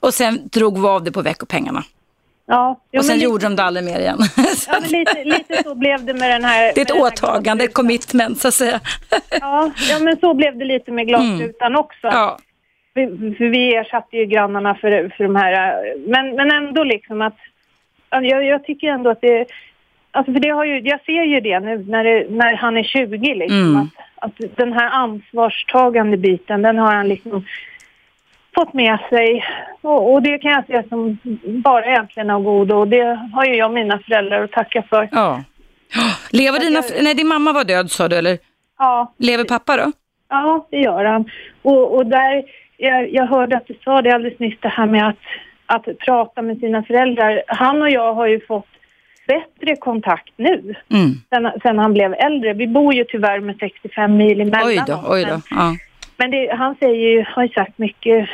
Och sen drog vi av det på veckopengarna. Ja, jo, och sen gjorde de det aldrig mer igen. Ja, <laughs> men lite, lite så blev det med den här... Det är ett åtagande, ett commitment så att säga. Ja, ja, men så blev det lite med glasrutan också. Ja. För, för vi ersatte ju grannarna för, för de här... Men, men ändå liksom att... ja, Jag, jag tycker ändå att det... Alltså för det har ju, jag ser ju det nu när, det, när han är 20 liksom. Mm. Att, att den här ansvarstagande biten, den har han liksom fått med sig. Och, och det kan jag se som bara egentligen av godo. Och det har ju jag och mina föräldrar att tacka för. Ja. Lever dina, nej din mamma var död sa du eller? Ja. Lever pappa då? Ja, det gör han. Och, och där, jag, jag hörde att du sa det alldeles nyss, det här med att, att prata med sina föräldrar. Han och jag har ju fått bättre kontakt nu, Mm. sen, sen han blev äldre. Vi bor ju tyvärr med 65 mil emellan Oj då, oss, oj då. Ja. Men det, han säger ju, har ju sagt mycket,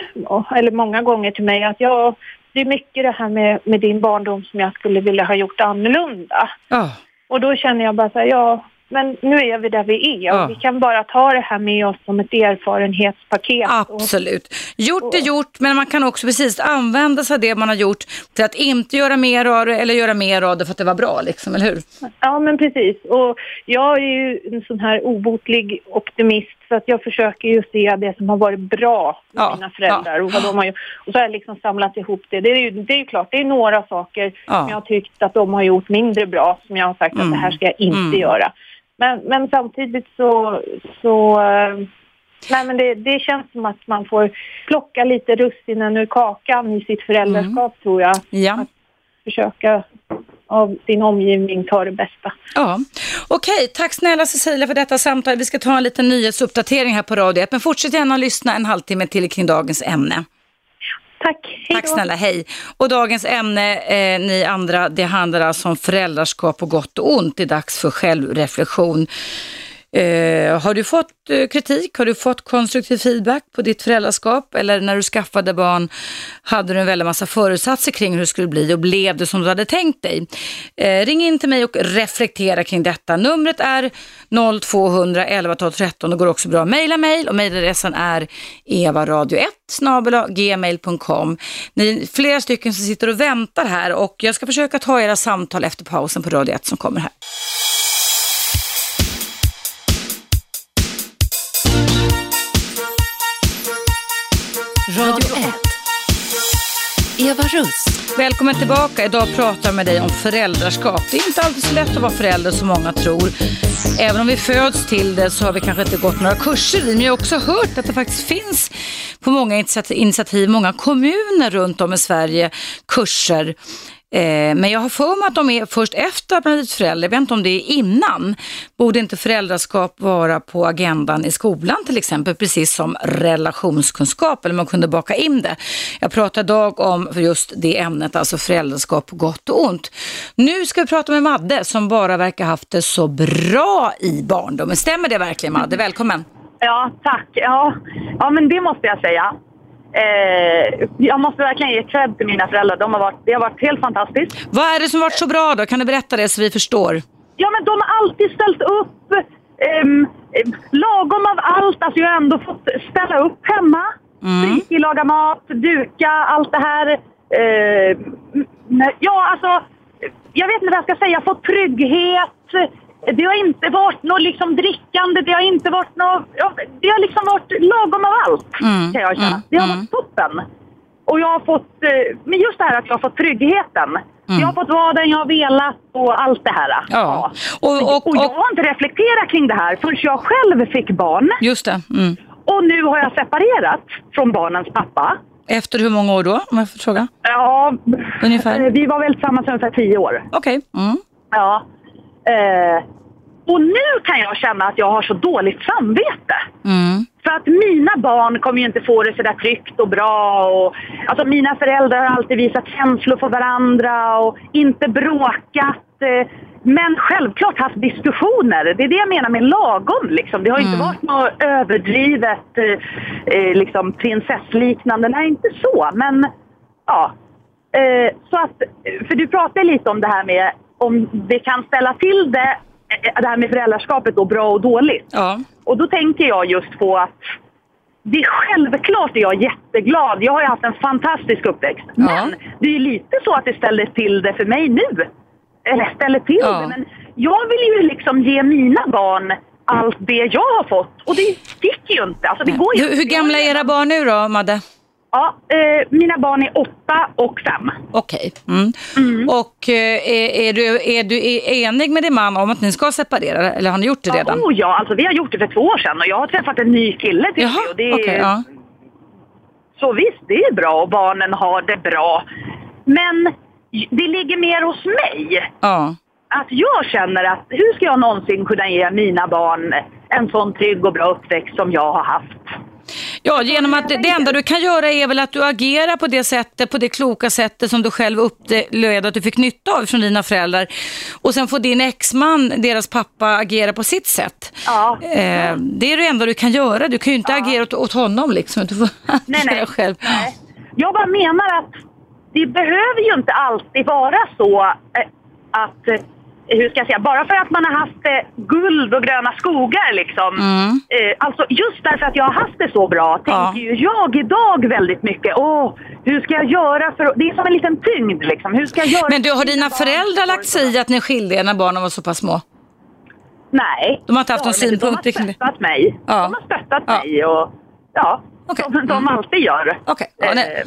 eller många gånger till mig att ja, det är mycket det här med, med din barndom som jag skulle vilja ha gjort annorlunda. Ja. Och då känner jag bara så här, ja, men nu är vi där vi är och vi kan bara ta det här med oss som ett erfarenhetspaket. Absolut. Gjort är gjort, men man kan också precis använda sig av det man har gjort till att inte göra mer av det eller göra mer av det för att det var bra, liksom, eller hur? Ja, men precis. Och jag är ju en sån här obotlig optimist så att jag försöker ju se det som har varit bra med mina föräldrar och vad de har gjort. Och så har jag liksom samlat ihop det. Det är ju, det är ju klart, det är några saker Ja. som jag har tyckt att de har gjort mindre bra som jag har sagt att det här ska jag inte Mm. göra. Men, men samtidigt så, så eh, Nej men det, det känns som att man får plocka lite russinen ur kakan i sitt föräldraskap tror jag. Ja. Att försöka av din omgivning ta det bästa. Ja, okej. Tack snälla Cecilia för detta samtal. Vi ska ta en liten nyhetsuppdatering här på Radio 1, men fortsätt gärna lyssna en halvtimme till kring dagens ämne. Tack, Tack snälla, hej. Och dagens ämne, eh, ni andra, det handlar alltså om föräldraskap på gott och ont. Det är dags för självreflektion. Eh, har du fått eh, kritik? Har du fått konstruktiv feedback på ditt föräldraskap? Eller när du skaffade barn hade du en väldig massa förutsatser kring hur det skulle bli och blev det som du hade tänkt dig? Eh, ring in till mig och reflektera kring detta. Numret är 0200 11 12 13. Det går också bra att mejla mejl och mejladressen är evaradio1 gmail.com. Ni är flera stycken som sitter och väntar här och jag ska försöka ta era samtal efter pausen på Radio 1 som kommer här. Eva Russ. Välkommen tillbaka. Idag pratar jag med dig om föräldraskap. Det är inte alltid så lätt att vara förälder som många tror. Även om vi föds till det så har vi kanske inte gått några kurser i. Men jag har också hört att det faktiskt finns på många initiativ, många kommuner runt om i Sverige kurser Eh, men jag har för mig att de är först efter att man blivit förälder. Jag vet inte om det är innan. Borde inte föräldraskap vara på agendan i skolan till exempel, precis som relationskunskap, eller man kunde baka in det. Jag pratar idag om just det ämnet, alltså föräldraskap på gott och ont. Nu ska vi prata med Madde som bara verkar haft det så bra i barndomen. Stämmer det verkligen Madde? Välkommen! Ja, tack. Ja, ja men det måste jag säga. Eh, jag måste verkligen ge cred till mina föräldrar. De har varit, det har varit helt fantastiskt. Vad är det som varit så bra då? Kan du berätta det så vi förstår? Ja, men de har alltid ställt upp eh, lagom av allt. Alltså jag har ändå fått ställa upp hemma. Mm. Fritid, laga mat, duka, allt det här. Eh, ja, alltså jag vet inte vad jag ska säga, fått trygghet. Det har inte varit något liksom drickande, det har inte varit något... Ja, det har liksom varit lagom av allt, Mm, kan jag känna. Det har varit toppen. Och jag har fått... eh, Men just det här att jag har fått tryggheten. Jag har fått vara den jag har velat och allt det här. Mm. Ja. Och, och, Och jag har inte reflekterat kring det här förrän jag själv fick barn. Just det. Mm. Och nu har jag separerat från barnens pappa. Efter hur många år då, om jag får fråga? Ja, Ungefär? eh, vi var väl tillsammans ungefär tio år. Okej. Mm. Ja. Eh, och nu kan jag känna att jag har så dåligt samvete. Mm. För att mina barn kommer ju inte få det så där tryggt och bra. Och, alltså mina föräldrar har alltid visat känslor för varandra och inte bråkat. Eh, men självklart haft diskussioner. Det är det jag menar med lagom. Liksom. Det har inte varit något överdrivet eh, eh, liksom prinsessliknande. Nej, inte så. Men ja. Eh, så att, för du pratade lite om det här med om det kan ställa till det, det här med föräldraskapet då, bra och dåligt. Ja. Och då tänker jag just på att det är självklart är jag jätteglad. Jag har ju haft en fantastisk uppväxt. Men det är ju lite så att det ställer till det för mig nu. Eller ställer till Ja. det. Men jag vill ju liksom ge mina barn allt det jag har fått. Och det gick ju inte. Alltså det går ju Hur, hur gamla är era barn nu då, Madde? Ja, eh, mina barn är åtta och fem. Okej. Mm. Och eh, är, du, är du enig med din man om att ni ska separera eller har ni gjort det redan? Oh ja, alltså vi har gjort det för två år sedan och jag har träffat en ny kille till Jaha, det är, Okej, ja. Så visst, det är bra och barnen har det bra. Men det ligger mer hos mig. Ja. Att jag känner att hur ska jag någonsin kunna ge mina barn en sån trygg och bra uppväxt som jag har haft? Ja, genom att det, enda du kan göra är väl att du agerar på det sättet, på det kloka sättet som du själv upplevde att du fick nytta av från dina föräldrar. Och sen får din exman, deras pappa, agera på sitt sätt. Ja. Eh, det är det enda du kan göra. Du kan ju inte agera åt, åt honom liksom. Du får <laughs> Nej, nej. själv. Jag bara menar att det behöver ju inte alltid vara så eh, att, eh, hur ska jag säga, bara för att man har haft eh, guld och gröna skogar liksom. Mm. Eh, alltså just därför att jag har haft det så bra tänker ju jag idag väldigt mycket, åh, hur ska jag göra för Det är som en liten tyngd liksom. Hur ska jag göra Men du, har dina föräldrar lagt sig i att ni skilde er när barnen var så pass små? Nej. De har inte haft Ja, någon synpunkt De har stöttat mig. Ja. De har stöttat mig och ja, som de alltid gör. Okay. Eh,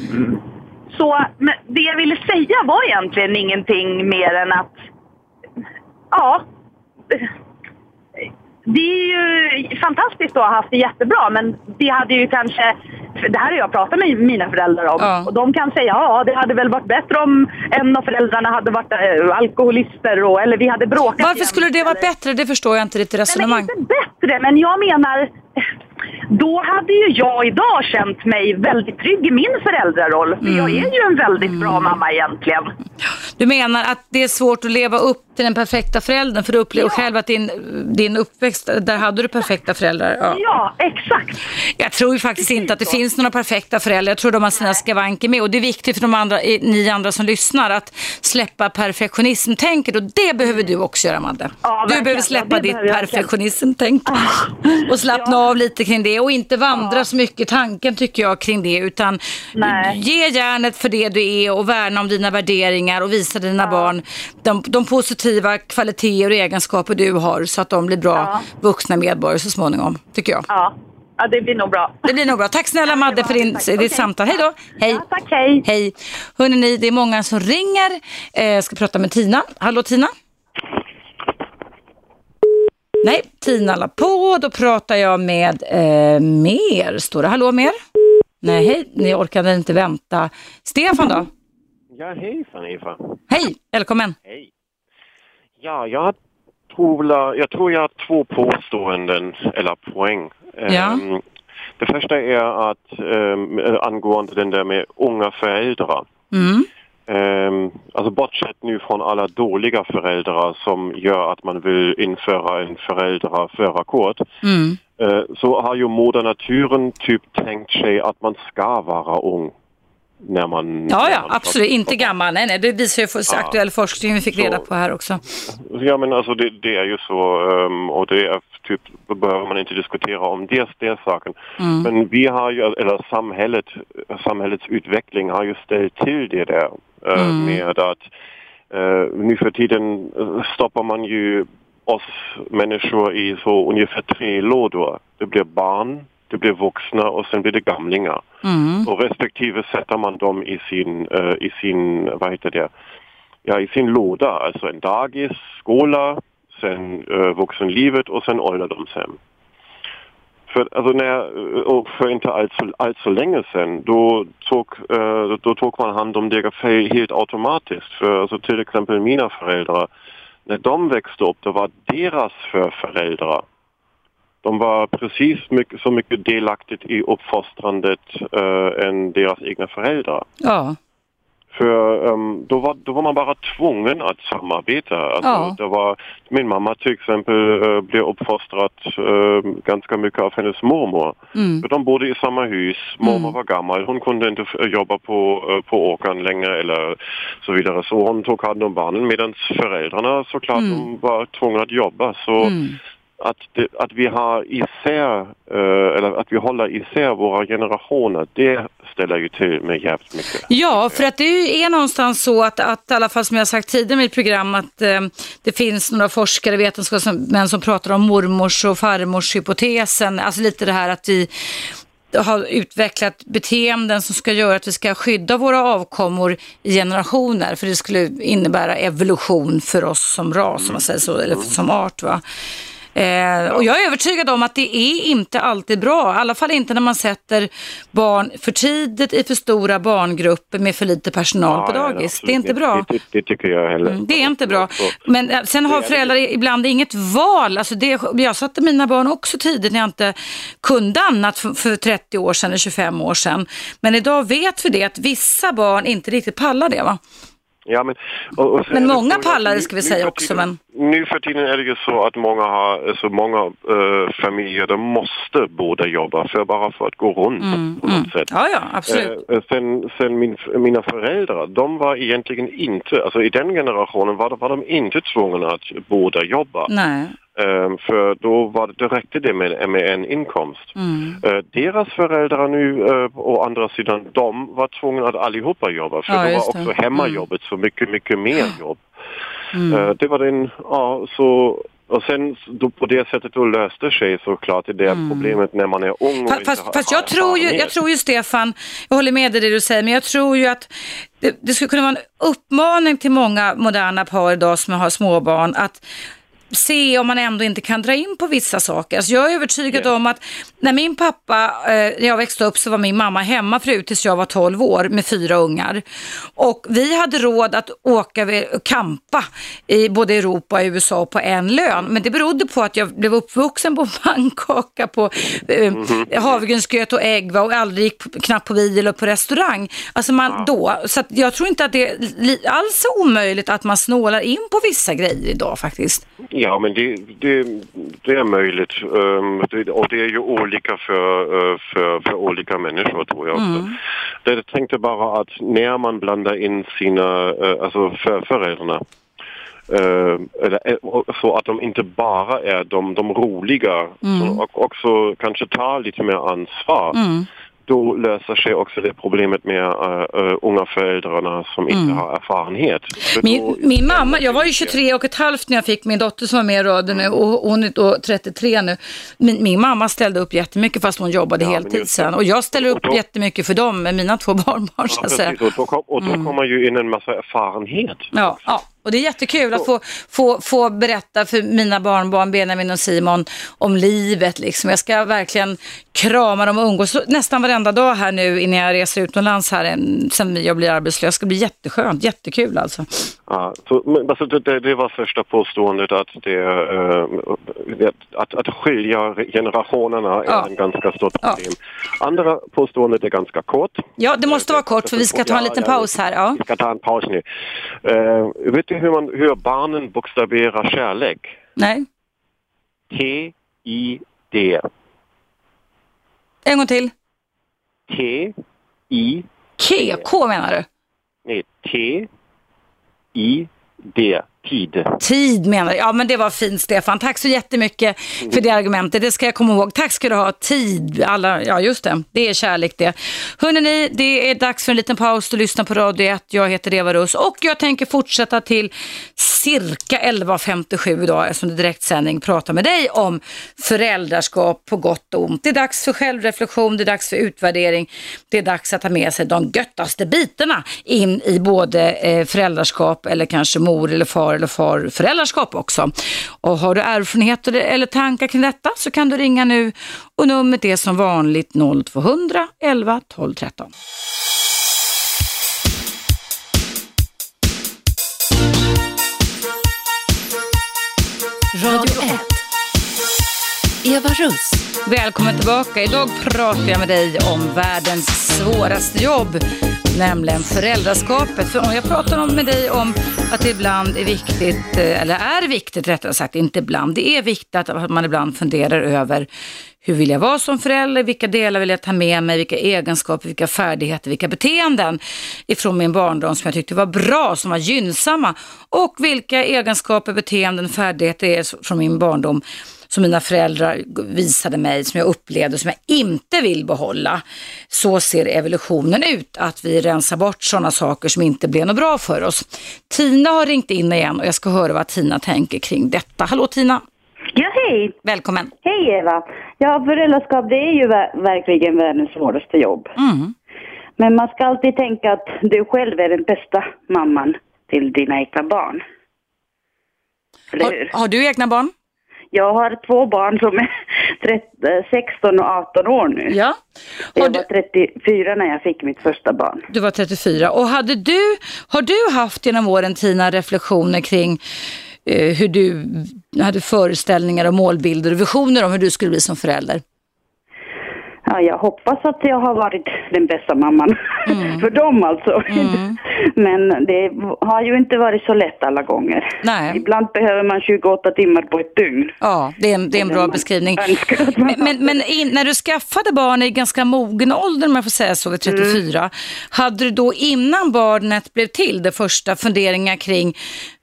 så men det jag ville säga var egentligen ingenting mer än att ja, det är ju fantastiskt att ha haft det jättebra men det hade ju kanske, det här har jag pratat med mina föräldrar om och de kan säga ja det hade väl varit bättre om en av föräldrarna hade varit eh, alkoholister och, eller vi hade bråkat Varför jämt, skulle det vara bättre? Det förstår jag inte ditt resonemang. inte bättre, men jag menar... Då hade ju jag idag känt mig väldigt trygg i min föräldraroll. För jag Mm. är ju en väldigt bra mamma egentligen. Du menar att det är svårt att leva upp till den perfekta föräldern för du upplever själv att din, din uppväxt, där hade du perfekta föräldrar. Ja. Ja, exakt. Jag tror ju faktiskt inte att det finns några perfekta föräldrar. Jag tror de har sina skavanker med och det är viktigt för de andra, ni andra som lyssnar att släppa perfektionismtänket och det behöver du också göra Madde. du verkligen. behöver släppa Ja, ditt jag perfektionismtänk och slappna av lite kring det och inte vandra så mycket tanken tycker jag kring det utan ge järnet för det du är och värna om dina värderingar och visa dina barn de, de positiva kvaliteter och egenskaper du har så att de blir bra vuxna medborgare så småningom, tycker jag. Ja. ja, det blir nog bra. Det blir nog bra. Tack snälla Madde för din, ditt samtal. Hej då. Hej. tack, hej. Hej. Hörrni, det är många som ringer. Eh, jag ska prata med Tina. Hallå Tina? Nej, Tina la på. Då pratar jag med eh, Mer. Står det hallå Mer? Nej, hej. Ni orkade inte vänta. Stefan då? Ja, hejsan Eva. Hej, välkommen. Hej. Ja, jag tror, jag tror jag har två påståenden eller poäng. Ja. Ehm, det första är att um, angående den där med unga föräldrar. Mm. Ehm, alltså bortsett nu från alla dåliga föräldrar som gör att man vill införa en föräldraförarkort. Mm. eh, så har ju moder naturen typ tänkt sig att man ska vara ung. När man... Ja, när ja, man absolut. Inte gammal. Nej, nej. Det visar ju för Ja. aktuell forskning vi fick reda på här också. Ja men alltså det, det är ju så ehm, och det är typ, behöver man inte diskutera om det, det saken. Mm. Men vi har ju, eller samhället, samhällets utveckling har ju ställt till det där Mm. med att Eh, nu för tiden eh, stoppar man ju oss människor i så ungefär tre lådor. Det blir barn, det blir vuxna och sen blir det gamlingar. Mm. Och respektive sätter man dem i sin, eh, i sin, vad heter det, ja i sin låda. Alltså en dagis, skola, sen uh, vuxenlivet och sen ålderdomshem. För, alltså när, eh, och för inte alltför så, länge sedan, då tog, eh, då tog man hand om deras fel helt automatiskt. För alltså till exempel mina föräldrar, när de växte upp, det var deras förföräldrar. De var precis mycket, så mycket delaktigt i uppfostrandet uh, än deras egna föräldrar. Ja. För um, då, var, då var man bara tvungen att samarbeta. Alltså, Ja. det var, min mamma till exempel uh, blev uppfostrad uh, ganska mycket av hennes mormor. Mm. För de bodde i samma hus, mormor var gammal, hon kunde inte f- jobba på, uh, på åkern längre eller så vidare. Så hon tog hand om barnen medan föräldrarna såklart Mm. var tvungna att jobba. Så Mm. Att, det, att vi har isär, eh, eller att vi håller isär våra generationer, det ställer ju till med jävligt mycket. Ja, för att det är någonstans så att, att i alla fall som jag har sagt tidigare i mitt program att eh, det finns några forskare, vetenskapsmän som pratar om mormors och farmors hypotesen, alltså lite det här att vi har utvecklat beteenden som ska göra att vi ska skydda våra avkommor i generationer, för det skulle innebära evolution för oss som ras, om man säger så, eller som art. Va? Eh, och jag är övertygad om att det är inte alltid bra, i alla fall inte när man sätter barn för tidigt i för stora barngrupper med för lite personal på Ja, ja, dagis. absolut. det är inte bra. Det, det, det tycker jag heller. Mm, det är inte bra. Men eh, sen har föräldrar ibland inget val. Alltså det, jag satte mina barn också tidigt när jag inte kunde annat för, för 30 år sedan eller 25 år sedan. Men idag vet vi det att vissa barn inte riktigt pallar det va? Ja, men, och, och Men många så att pallar det nu- ska vi nu säga för också. tiden- Men... Nu för tiden är det ju så att många har, alltså många eh, familjer, de måste båda jobba för bara för att gå runt Mm, på något sätt. Ja, ja, absolut. Eh, sen sen min, mina föräldrar, de var egentligen inte, alltså i den generationen var, var de inte tvungna att båda jobba. Nej. Eh, för då var det, räckte det med, med en inkomst. Mm. Eh, deras föräldrar nu, å andra sidan, de var tvungna att allihopa jobba. För Ja, då var det. också hemmajobbet så mycket, mycket mer jobb. Mm. Det var den, ja, så... Och sen då, på det sättet då löste sig såklart det där problemet när man är ung och Fast, fast, fast jag, tror ju, jag tror ju Stefan, jag håller med dig det du säger, men jag tror ju att det, det skulle kunna vara en uppmaning till många moderna par idag som har småbarn att se om man ändå inte kan dra in på vissa saker. Alltså jag är övertygad om att när min pappa, eh, när jag växte upp så var min mamma hemma förut tills jag var 12 år med fyra ungar. Och vi hade råd att åka och campa i både Europa och USA på en lön. Men det berodde på att jag blev uppvuxen på <laughs> pannkaka, på eh, havregrynsgröt och ägg va, och aldrig gick på- knappt på bio eller på restaurang. Alltså man då, så jag tror inte att det är alls så omöjligt att man snålar in på vissa grejer idag faktiskt. Ja, men det, det, det är möjligt. Ehm, det, och det är ju olika för, eh, för, för olika människor tror jag. Mm. Det jag tänkte bara att när man blandar in sina, eh, alltså för, föräldrarna, eh, eller, så att de inte bara är de, de roliga Mm. och också kanske tar lite mer ansvar. Mm. Då löser sig också det problemet med uh, unga föräldrarna som inte Mm. har erfarenhet. För då- Min, min mamma, jag var ju 23 och ett halvt när jag fick min dotter som var med i radion nu och hon är då 33 nu. Min, min mamma ställde upp jättemycket fast hon jobbade Ja, heltid sen. Och jag ställer upp jättemycket för dem med mina två barnbarn Ja, precis. Och då, kom, och då Mm. kommer ju in en massa erfarenhet. Ja, ja, och det är jättekul att få, få, få berätta för mina barnbarn Benjamin och Simon om livet. Liksom. Jag ska verkligen krama dem och umgås nästan varenda dag här nu innan jag reser utomlands här en- sen jag blir arbetslös. Det ska bli jätteskönt, jättekul alltså. Ja, så, men, alltså, det- det, var första påståendet att, det, det- att, att skilja generationerna Ja. är en ganska stort problem. Andra påståendet är ganska kort. Ja, det måste vara kort för vi ska ta en liten paus här. Ja. Vi ska ta en paus nu. Eh, vet du hur, man, hur barnen bokstaverar kärlek? Nej, T-I-D. en gång till. T-I... K, K menar du? Nej, T-I-D tid. Tid menar jag. Ja, men det var fint Stefan. Tack så jättemycket för det argumentet. Det ska jag komma ihåg. Tack ska du ha. Tid. Alla, ja, just det. Det är kärlek det. ni, det är dags för en liten paus. Du lyssnar på Radio 1. Jag heter Eva Russ och jag tänker fortsätta till cirka 11.57 idag eftersom det är direktsändning prata med dig om föräldraskap på gott och ont. Det är dags för självreflektion, det är dags för utvärdering. Det är dags att ta med sig de göttaste bitarna in i både eh, föräldraskap eller kanske mor eller far eller far föräldraskap också. Och har du erfarenheter eller tankar kring detta så kan du ringa nu och numret är som vanligt 0200 11 12 13. Radio 1. Eva Russ. Välkommen tillbaka. Idag pratar jag med dig om världens svåraste jobb, nämligen föräldraskapet. För om jag pratar om med dig om att det ibland är viktigt, eh, eller är viktigt rättare sagt, inte ibland, det är viktigt att man ibland funderar över hur vill jag vara som förälder? Vilka delar vill jag ta med mig? Vilka egenskaper, vilka färdigheter, vilka beteenden ifrån min barndom som jag tyckte var bra, som var gynnsamma? Och vilka egenskaper, beteenden, färdigheter är från min barndom som mina föräldrar visade mig, som jag upplevde, som jag inte vill behålla. Så ser evolutionen ut, att vi rensar bort sådana saker som inte blir något bra för oss. Tina har ringt in igen och jag ska höra vad Tina tänker kring detta. Hallå Tina! Ja, hej! Välkommen! Hej Eva! Ja, föräldraskap det är ju ver- verkligen världens svåraste jobb. Mm. Men man ska alltid tänka att du själv är den bästa mamman till dina egna barn. Har, har du egna barn? Jag har två barn som är <laughs> 30, 16 och 18 år nu. Ja. Jag var 34 när jag fick mitt första barn. Du var 34. Och hade du, har du haft genom åren Tina reflektioner kring eh, hur du hade föreställningar och målbilder och visioner om hur du skulle bli som förälder? Ja, jag hoppas att jag har varit den bästa mamman Mm. <laughs> för dem alltså. <laughs> Men det har ju inte varit så lätt alla gånger. Nej. Ibland behöver man 28 timmar på ett dygn. Ja, det är en, det är en bra beskrivning. Men, men, men in, när du skaffade barn i ganska mogen ålder, om jag får säga så, vid 34, hade du då innan barnet blev till, det första funderingar kring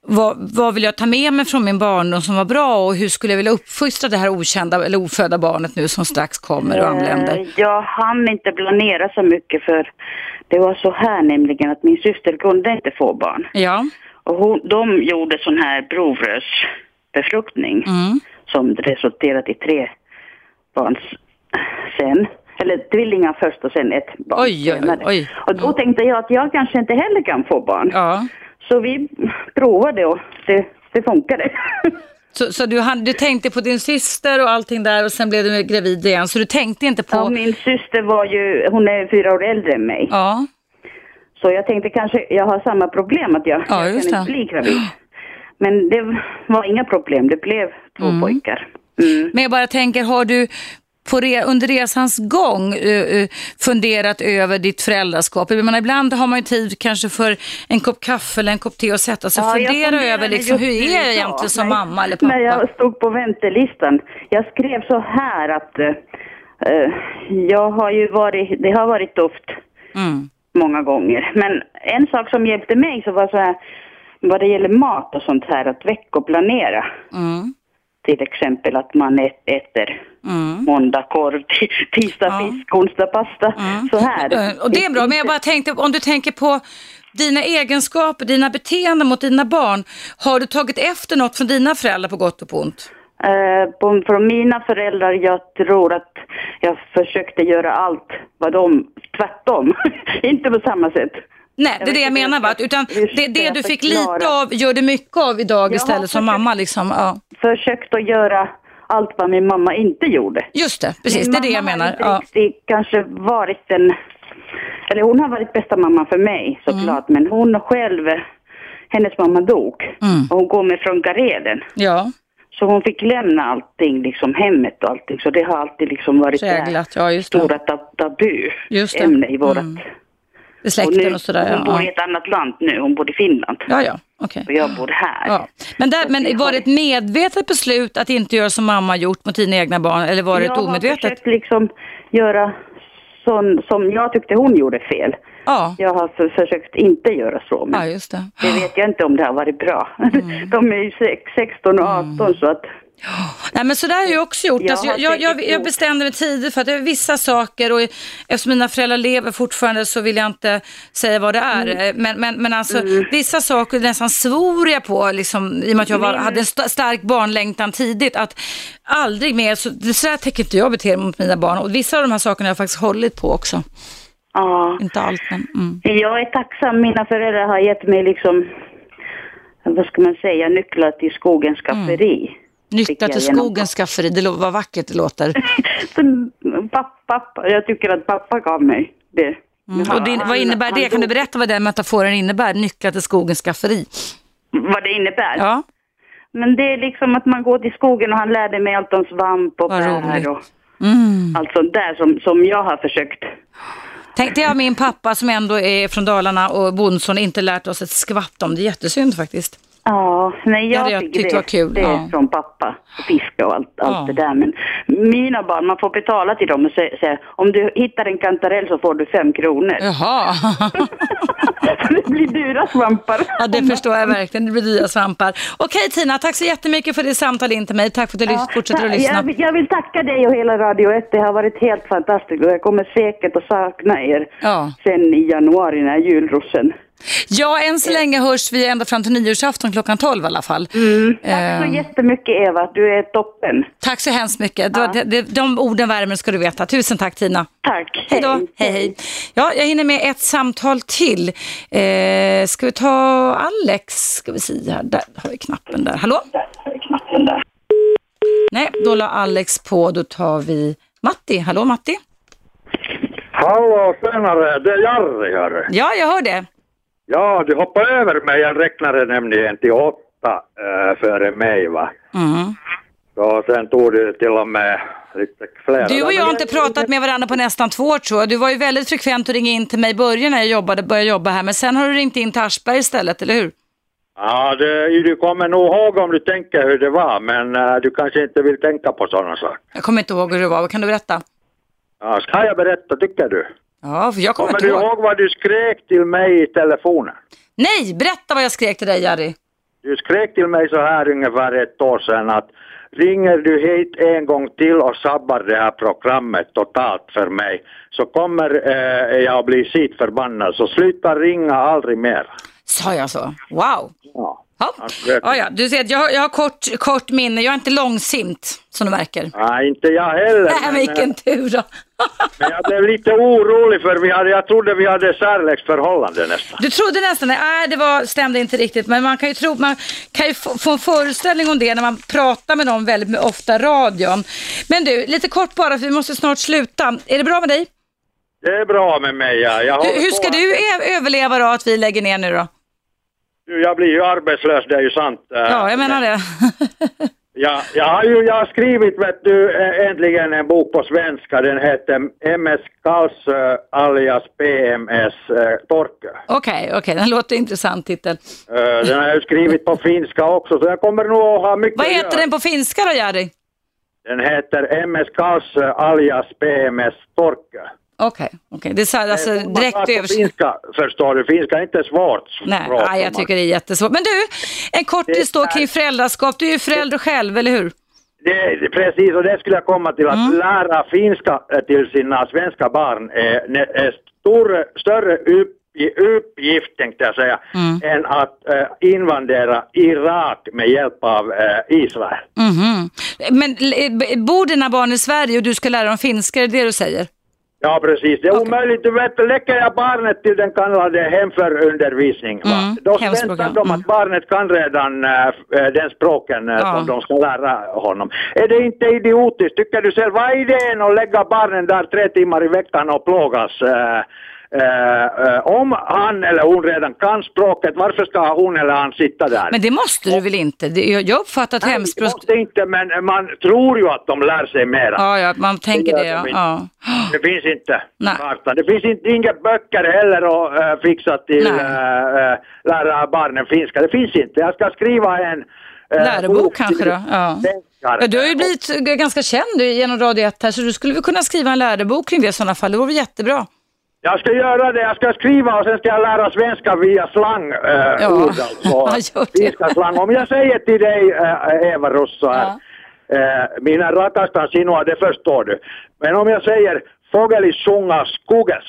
vad, vad vill jag ta med mig från min barndom som var bra och hur skulle jag vilja uppfostra det här okända eller ofödda barnet nu som strax kommer och anländer? Eh, Jag hann inte planera så mycket för det var så här nämligen att min syster kunde inte få barn. Ja. Och hon, de gjorde sån här provrörsbefruktning Mm. som resulterade i tre barn sen. Eller tvillingar först och sen ett barn Oj, oj, senare. oj. Och då tänkte jag att jag kanske inte heller kan få barn. Ja. Så vi provade och det, det funkade. Så, så du, du tänkte på din syster och allting där och sen blev du gravid igen, så du tänkte inte på... Ja, min syster var ju, hon är fyra år äldre än mig. Ja. Så jag tänkte kanske jag har samma problem att jag, Ja, jag kan inte bli gravid. Men det var inga problem, det blev två Mm. pojkar. Men jag bara tänker, har du på re, under resans gång eh, eh, funderat över ditt föräldraskap? Jag menar, ibland har man ju tid kanske för en kopp kaffe eller en kopp te och sätta sig och Ja, fundera över liksom, hur är jag egentligen som när- mamma eller pappa? När jag stod på väntelistan, jag skrev så här att eh, jag har ju varit, det har varit tufft Mm. många gånger. Men en sak som hjälpte mig så var så här, vad det gäller mat och sånt här, att veckoplanera. Mm. Till exempel att man ät, äter Mm. måndag korv, ti- tisdag fisk, onsdag pasta. Så här. Eh, Och det är bra, men jag bara tänkte, om du tänker på dina egenskaper, dina beteenden mot dina barn, har du tagit efter något från dina föräldrar på gott och på ont? Eh, på, från mina föräldrar, jag tror att jag försökte göra allt vad de, tvärtom. <laughs> inte på samma sätt. Nej, det är det jag menar va? Utan det, det du fick lite av, gör du mycket av idag Jag istället som mamma liksom? Ja. Försökt att göra allt vad min mamma inte gjorde. Just det, precis, Min det är det jag mamma menar. har inte Ja. riktigt kanske varit den, eller hon har varit bästa mamman för mig såklart, men hon själv, hennes mamma dog. Mm. Och hon kommer från Gareden. Ja, Så hon fick lämna allting, liksom hemmet och allting. Så det har alltid liksom varit det ja stora tab- tabu ämne i vårat... Mm. Släkten nu, och sådär. Hon ja. bor i ett annat land nu, hon bor i Finland. Ja, ja, okej. Och jag bor här. Ja. Men, där, men var det ett medvetet beslut att inte göra som mamma gjort mot dina egna barn eller var det ett jag har omedvetet? försökt liksom göra sån, som jag tyckte hon gjorde fel. Ja. Jag har för, försökt inte göra så. Men Ja, det. det vet jag inte om det har varit bra. Mm. <laughs> De är ju sex- 16 och 18 så att Nej men så där har jag också gjort. Jag Alltså, jag, jag, jag, jag bestämde mig tidigt för att det är vissa saker och eftersom mina föräldrar lever fortfarande så vill jag inte säga vad det är. Mm. Men, men, men alltså vissa saker nästan svor jag på liksom, i och med att jag var, Min- hade en st- stark barnlängtan tidigt att aldrig mer, så, så där tänker inte jag bete mig mot mina barn och vissa av de här sakerna har jag faktiskt hållit på också. Ja. Inte allt men mm. Jag är tacksam. Mina föräldrar har gett mig liksom, vad ska man säga, nycklar till skogens skafferi. Fick Jag till genom skogens skafferi, det vad vackert det låter. <laughs> pappa, jag tycker att pappa gav mig det. Mm. Och det, vad innebär det? Kan du berätta vad den metaforen innebär? Nycklar till skogens skafferi. Vad det innebär? Ja. Men det är liksom att man går till skogen och han lärde mig allt om svamp och Vad bär och Mm. allt sånt där som, som jag har försökt. Tänkte jag min pappa som ändå är från Dalarna och Bondson inte lärt oss ett skvatt om. Det jättesynd faktiskt. Ja, nej jag jag tycker det, var kul, det är ja. från pappa. Fiska och allt, allt Ja. det där. Men mina barn, man får betala till dem och säga, om du hittar en kantarell så får du fem kronor. Jaha. <laughs> det blir dyra svampar. Ja, det förstår jag verkligen. Det blir dyra svampar. Okej Tina, tack så jättemycket för det samtal in till mig. Tack för att du lys- fortsätter att lyssna. Jag, vill- jag vill tacka dig och hela Radio 1. Det har varit helt fantastiskt och jag kommer säkert att sakna er Ja. sen i januari när julrussen. Ja, än så länge hörs vi ända fram till nyårsafton klockan 12 i alla fall. Tack så jättemycket Eva, du är toppen. Tack så hemskt mycket. Var- det- det- De orden värmer ska du veta. Tusen tack Tina. Tack. Hej då. Hej, hej. Ja, jag hinner med ett samtal till. Eh, ska vi ta Alex? Ska vi se här. Där har vi knappen där. Hallå? Nej, då la Alex på. Då tar vi Matti. Hallå Matti? Hallå tjenare, det är Jarri hörru. Ja, jag hör det. Ja, du hoppade över mig. Jag räknade nämligen till åtta äh, före mig va. Mm. Så sen tog du till och med lite flera. Du och jag har inte pratat med varandra på nästan två år tror jag. Du var ju väldigt frekvent att ringa in till mig i början när jag jobbade, började jobba här. Men sen har du ringt in till Aschberg istället, eller hur? Ja, det, du kommer nog ihåg om du tänker hur det var, men äh, du kanske inte vill tänka på sådana saker. Jag kommer inte ihåg hur det var. Vad kan du berätta? Ja, ska jag berätta, tycker du? Ja, för jag kommer Kommer inte du ihåg. ihåg vad du skrek till mig i telefonen? Nej, berätta vad jag skrek till dig Jari. Du skrek till mig så här ungefär ett år sedan att ringer du hit en gång till och sabbar det här programmet totalt för mig så kommer eh, jag bli sitt förbannad så sluta ringa aldrig mer. Sa jag så? Wow. Ja. Ja, ja, ja. du ser att jag, har- jag har kort, kort minne. Jag är inte långsint, som du märker. Nej, inte jag heller. Nej, men men, vilken tur då. Men jag blev lite orolig för vi hade, jag trodde vi hade kärleksförhållande nästan. Du trodde nästan det. Nej, det var, stämde inte riktigt. Men man kan ju, tro, man kan ju få, få en föreställning om det när man pratar med någon väldigt ofta radion. Men du, lite kort bara, för vi måste snart sluta. Är det bra med dig? Det är bra med mig. Ja. Håller Hur, ska på du överleva då att vi lägger ner nu då? Du, Jag blir ju arbetslös, det är ju sant. Eh, Ja, jag menar det. <laughs> Ja, jag har ju jag har skrivit vet du, äntligen en bok på svenska. Den heter MS Karlsö alias PMS eh, Torkö. Okej, okej, den låter intressant titel. Eh, den har jag ju skrivit på finska också så jag kommer nog att ha mycket Vad heter den på finska då, Jari? Den heter MS Karlsö alias PMS Torkö. Okej, okej. Det är så här, alltså är direkt översatt. Finska förstår du, finska är inte svårt. Nej, språk nej, jag tycker det är jättesvårt. Men du, en kortis då kring föräldraskap. Du är ju förälder själv, eller hur? Det, precis, och det skulle jag komma till. Att Mm. lära finska eh, till sina svenska barn är, stor, större upp, uppgift, tänkte jag säga, Mm. än att eh, invandera Irak med hjälp av eh, Israel. Mhm. Men l- b- bor dina barn i Sverige och du ska lära dem finska, är det det du säger? Ja, precis. Det är omöjligt. Du vet, lägger jag barnet till den kallade hemförundervisning? Mm, då väntar de att barnet kan redan äh, den språken äh, Ja. som de ska lära honom. Är det inte idiotiskt? Tycker du själv, vad är idén att lägga barnen där tre timmar i veckan och plågas? Äh, äh, äh, om han eller hon redan kan språket, varför ska hon eller han sitta där? Men det måste du väl inte? Det- Jag uppfattar att Nej, hemspråk... det måste inte, men man tror ju att de lär sig mera. Ja, ja, man tänker det, de ja. ja. Det finns inte. Nej. kartan. Det finns inte, inga böcker heller att äh, fixa till Nej. äh, lära barnen finska. Det finns inte. Jag ska skriva en Lärobok bok kanske då? Ja. Ja, Du har ju blivit ganska känd genom Radio 1 här, så du skulle väl kunna skriva en lärobok kring det i sådana fall. Det vore jättebra. Jag ska göra det, jag ska skriva och sen ska jag lära svenska via slang. Äh, Ja. ord alltså. <laughs> Finska slang. Om jag säger till dig, äh, Eva Russo här, äh, mina rakastan sinua, det förstår du. Men om jag säger fågel i sjunga skoges.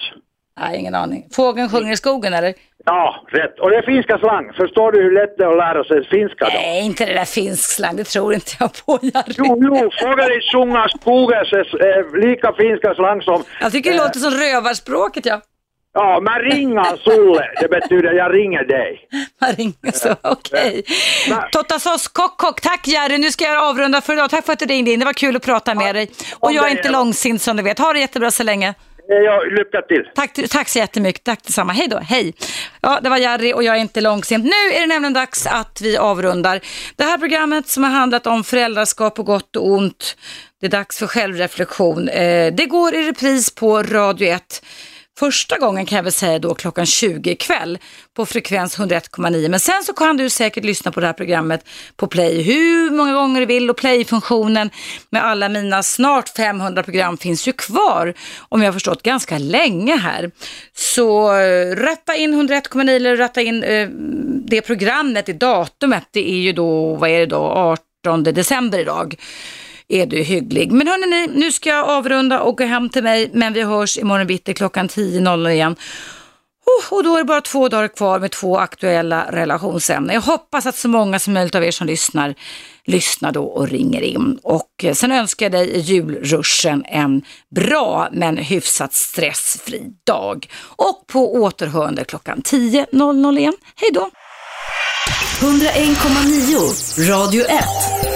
Nej, ingen aning. Fågeln sjunger i skogen eller? Ja, rätt. Och det är finska slang. Förstår du hur lätt det är att lära sig finska då? Nej, inte det där finsk slang, det tror inte jag på Jari. Jo, jo, fågel i sjunga skoges är, är lika finska slang som... Jag tycker det eh, låter som rövarspråket ja. Ja, men ringa Sulle, det betyder jag ringer dig. Man ringer så, okej. Tottasos kock kock, tack Jerry. Nu ska jag avrunda för idag. Tack för att du ringde in, det var kul att prata med dig. Och jag är inte långsint som du vet. Ha det jättebra så länge. Ja, lycka till. Tack, tack så jättemycket. Tack detsamma. Hej då. Hej. Ja, det var Jerry och jag är inte långsint. Nu är det nämligen dags att vi avrundar. Det här programmet som har handlat om föräldraskap på gott och ont. Det är dags för självreflektion. Eh, det går i repris på Radio 1. Första gången kan jag väl säga då klockan 20 ikväll på frekvens 101,9. Men sen så kan du säkert lyssna på det här programmet på play hur många gånger du vill och play-funktionen med alla mina snart 500 program finns ju kvar om jag har förstått ganska länge här. Så eh, ratta rätta in 101,9 eller rätta in eh, det programmet i datumet. Det är ju då, vad är det då, 18 december idag är du hygglig. Men hörni, nu ska jag avrunda och gå hem till mig, men vi hörs imorgon bitti klockan 10.00 igen. Och då är det bara två dagar kvar med två aktuella relationsämnen. Jag hoppas att så många som möjligt av er som lyssnar, lyssnar då och ringer in. Och eh, sen önskar jag dig i julruschen en bra men hyfsat stressfri dag. Och på återhörande klockan 10.00 igen. Hej då! 101,9 Radio 1.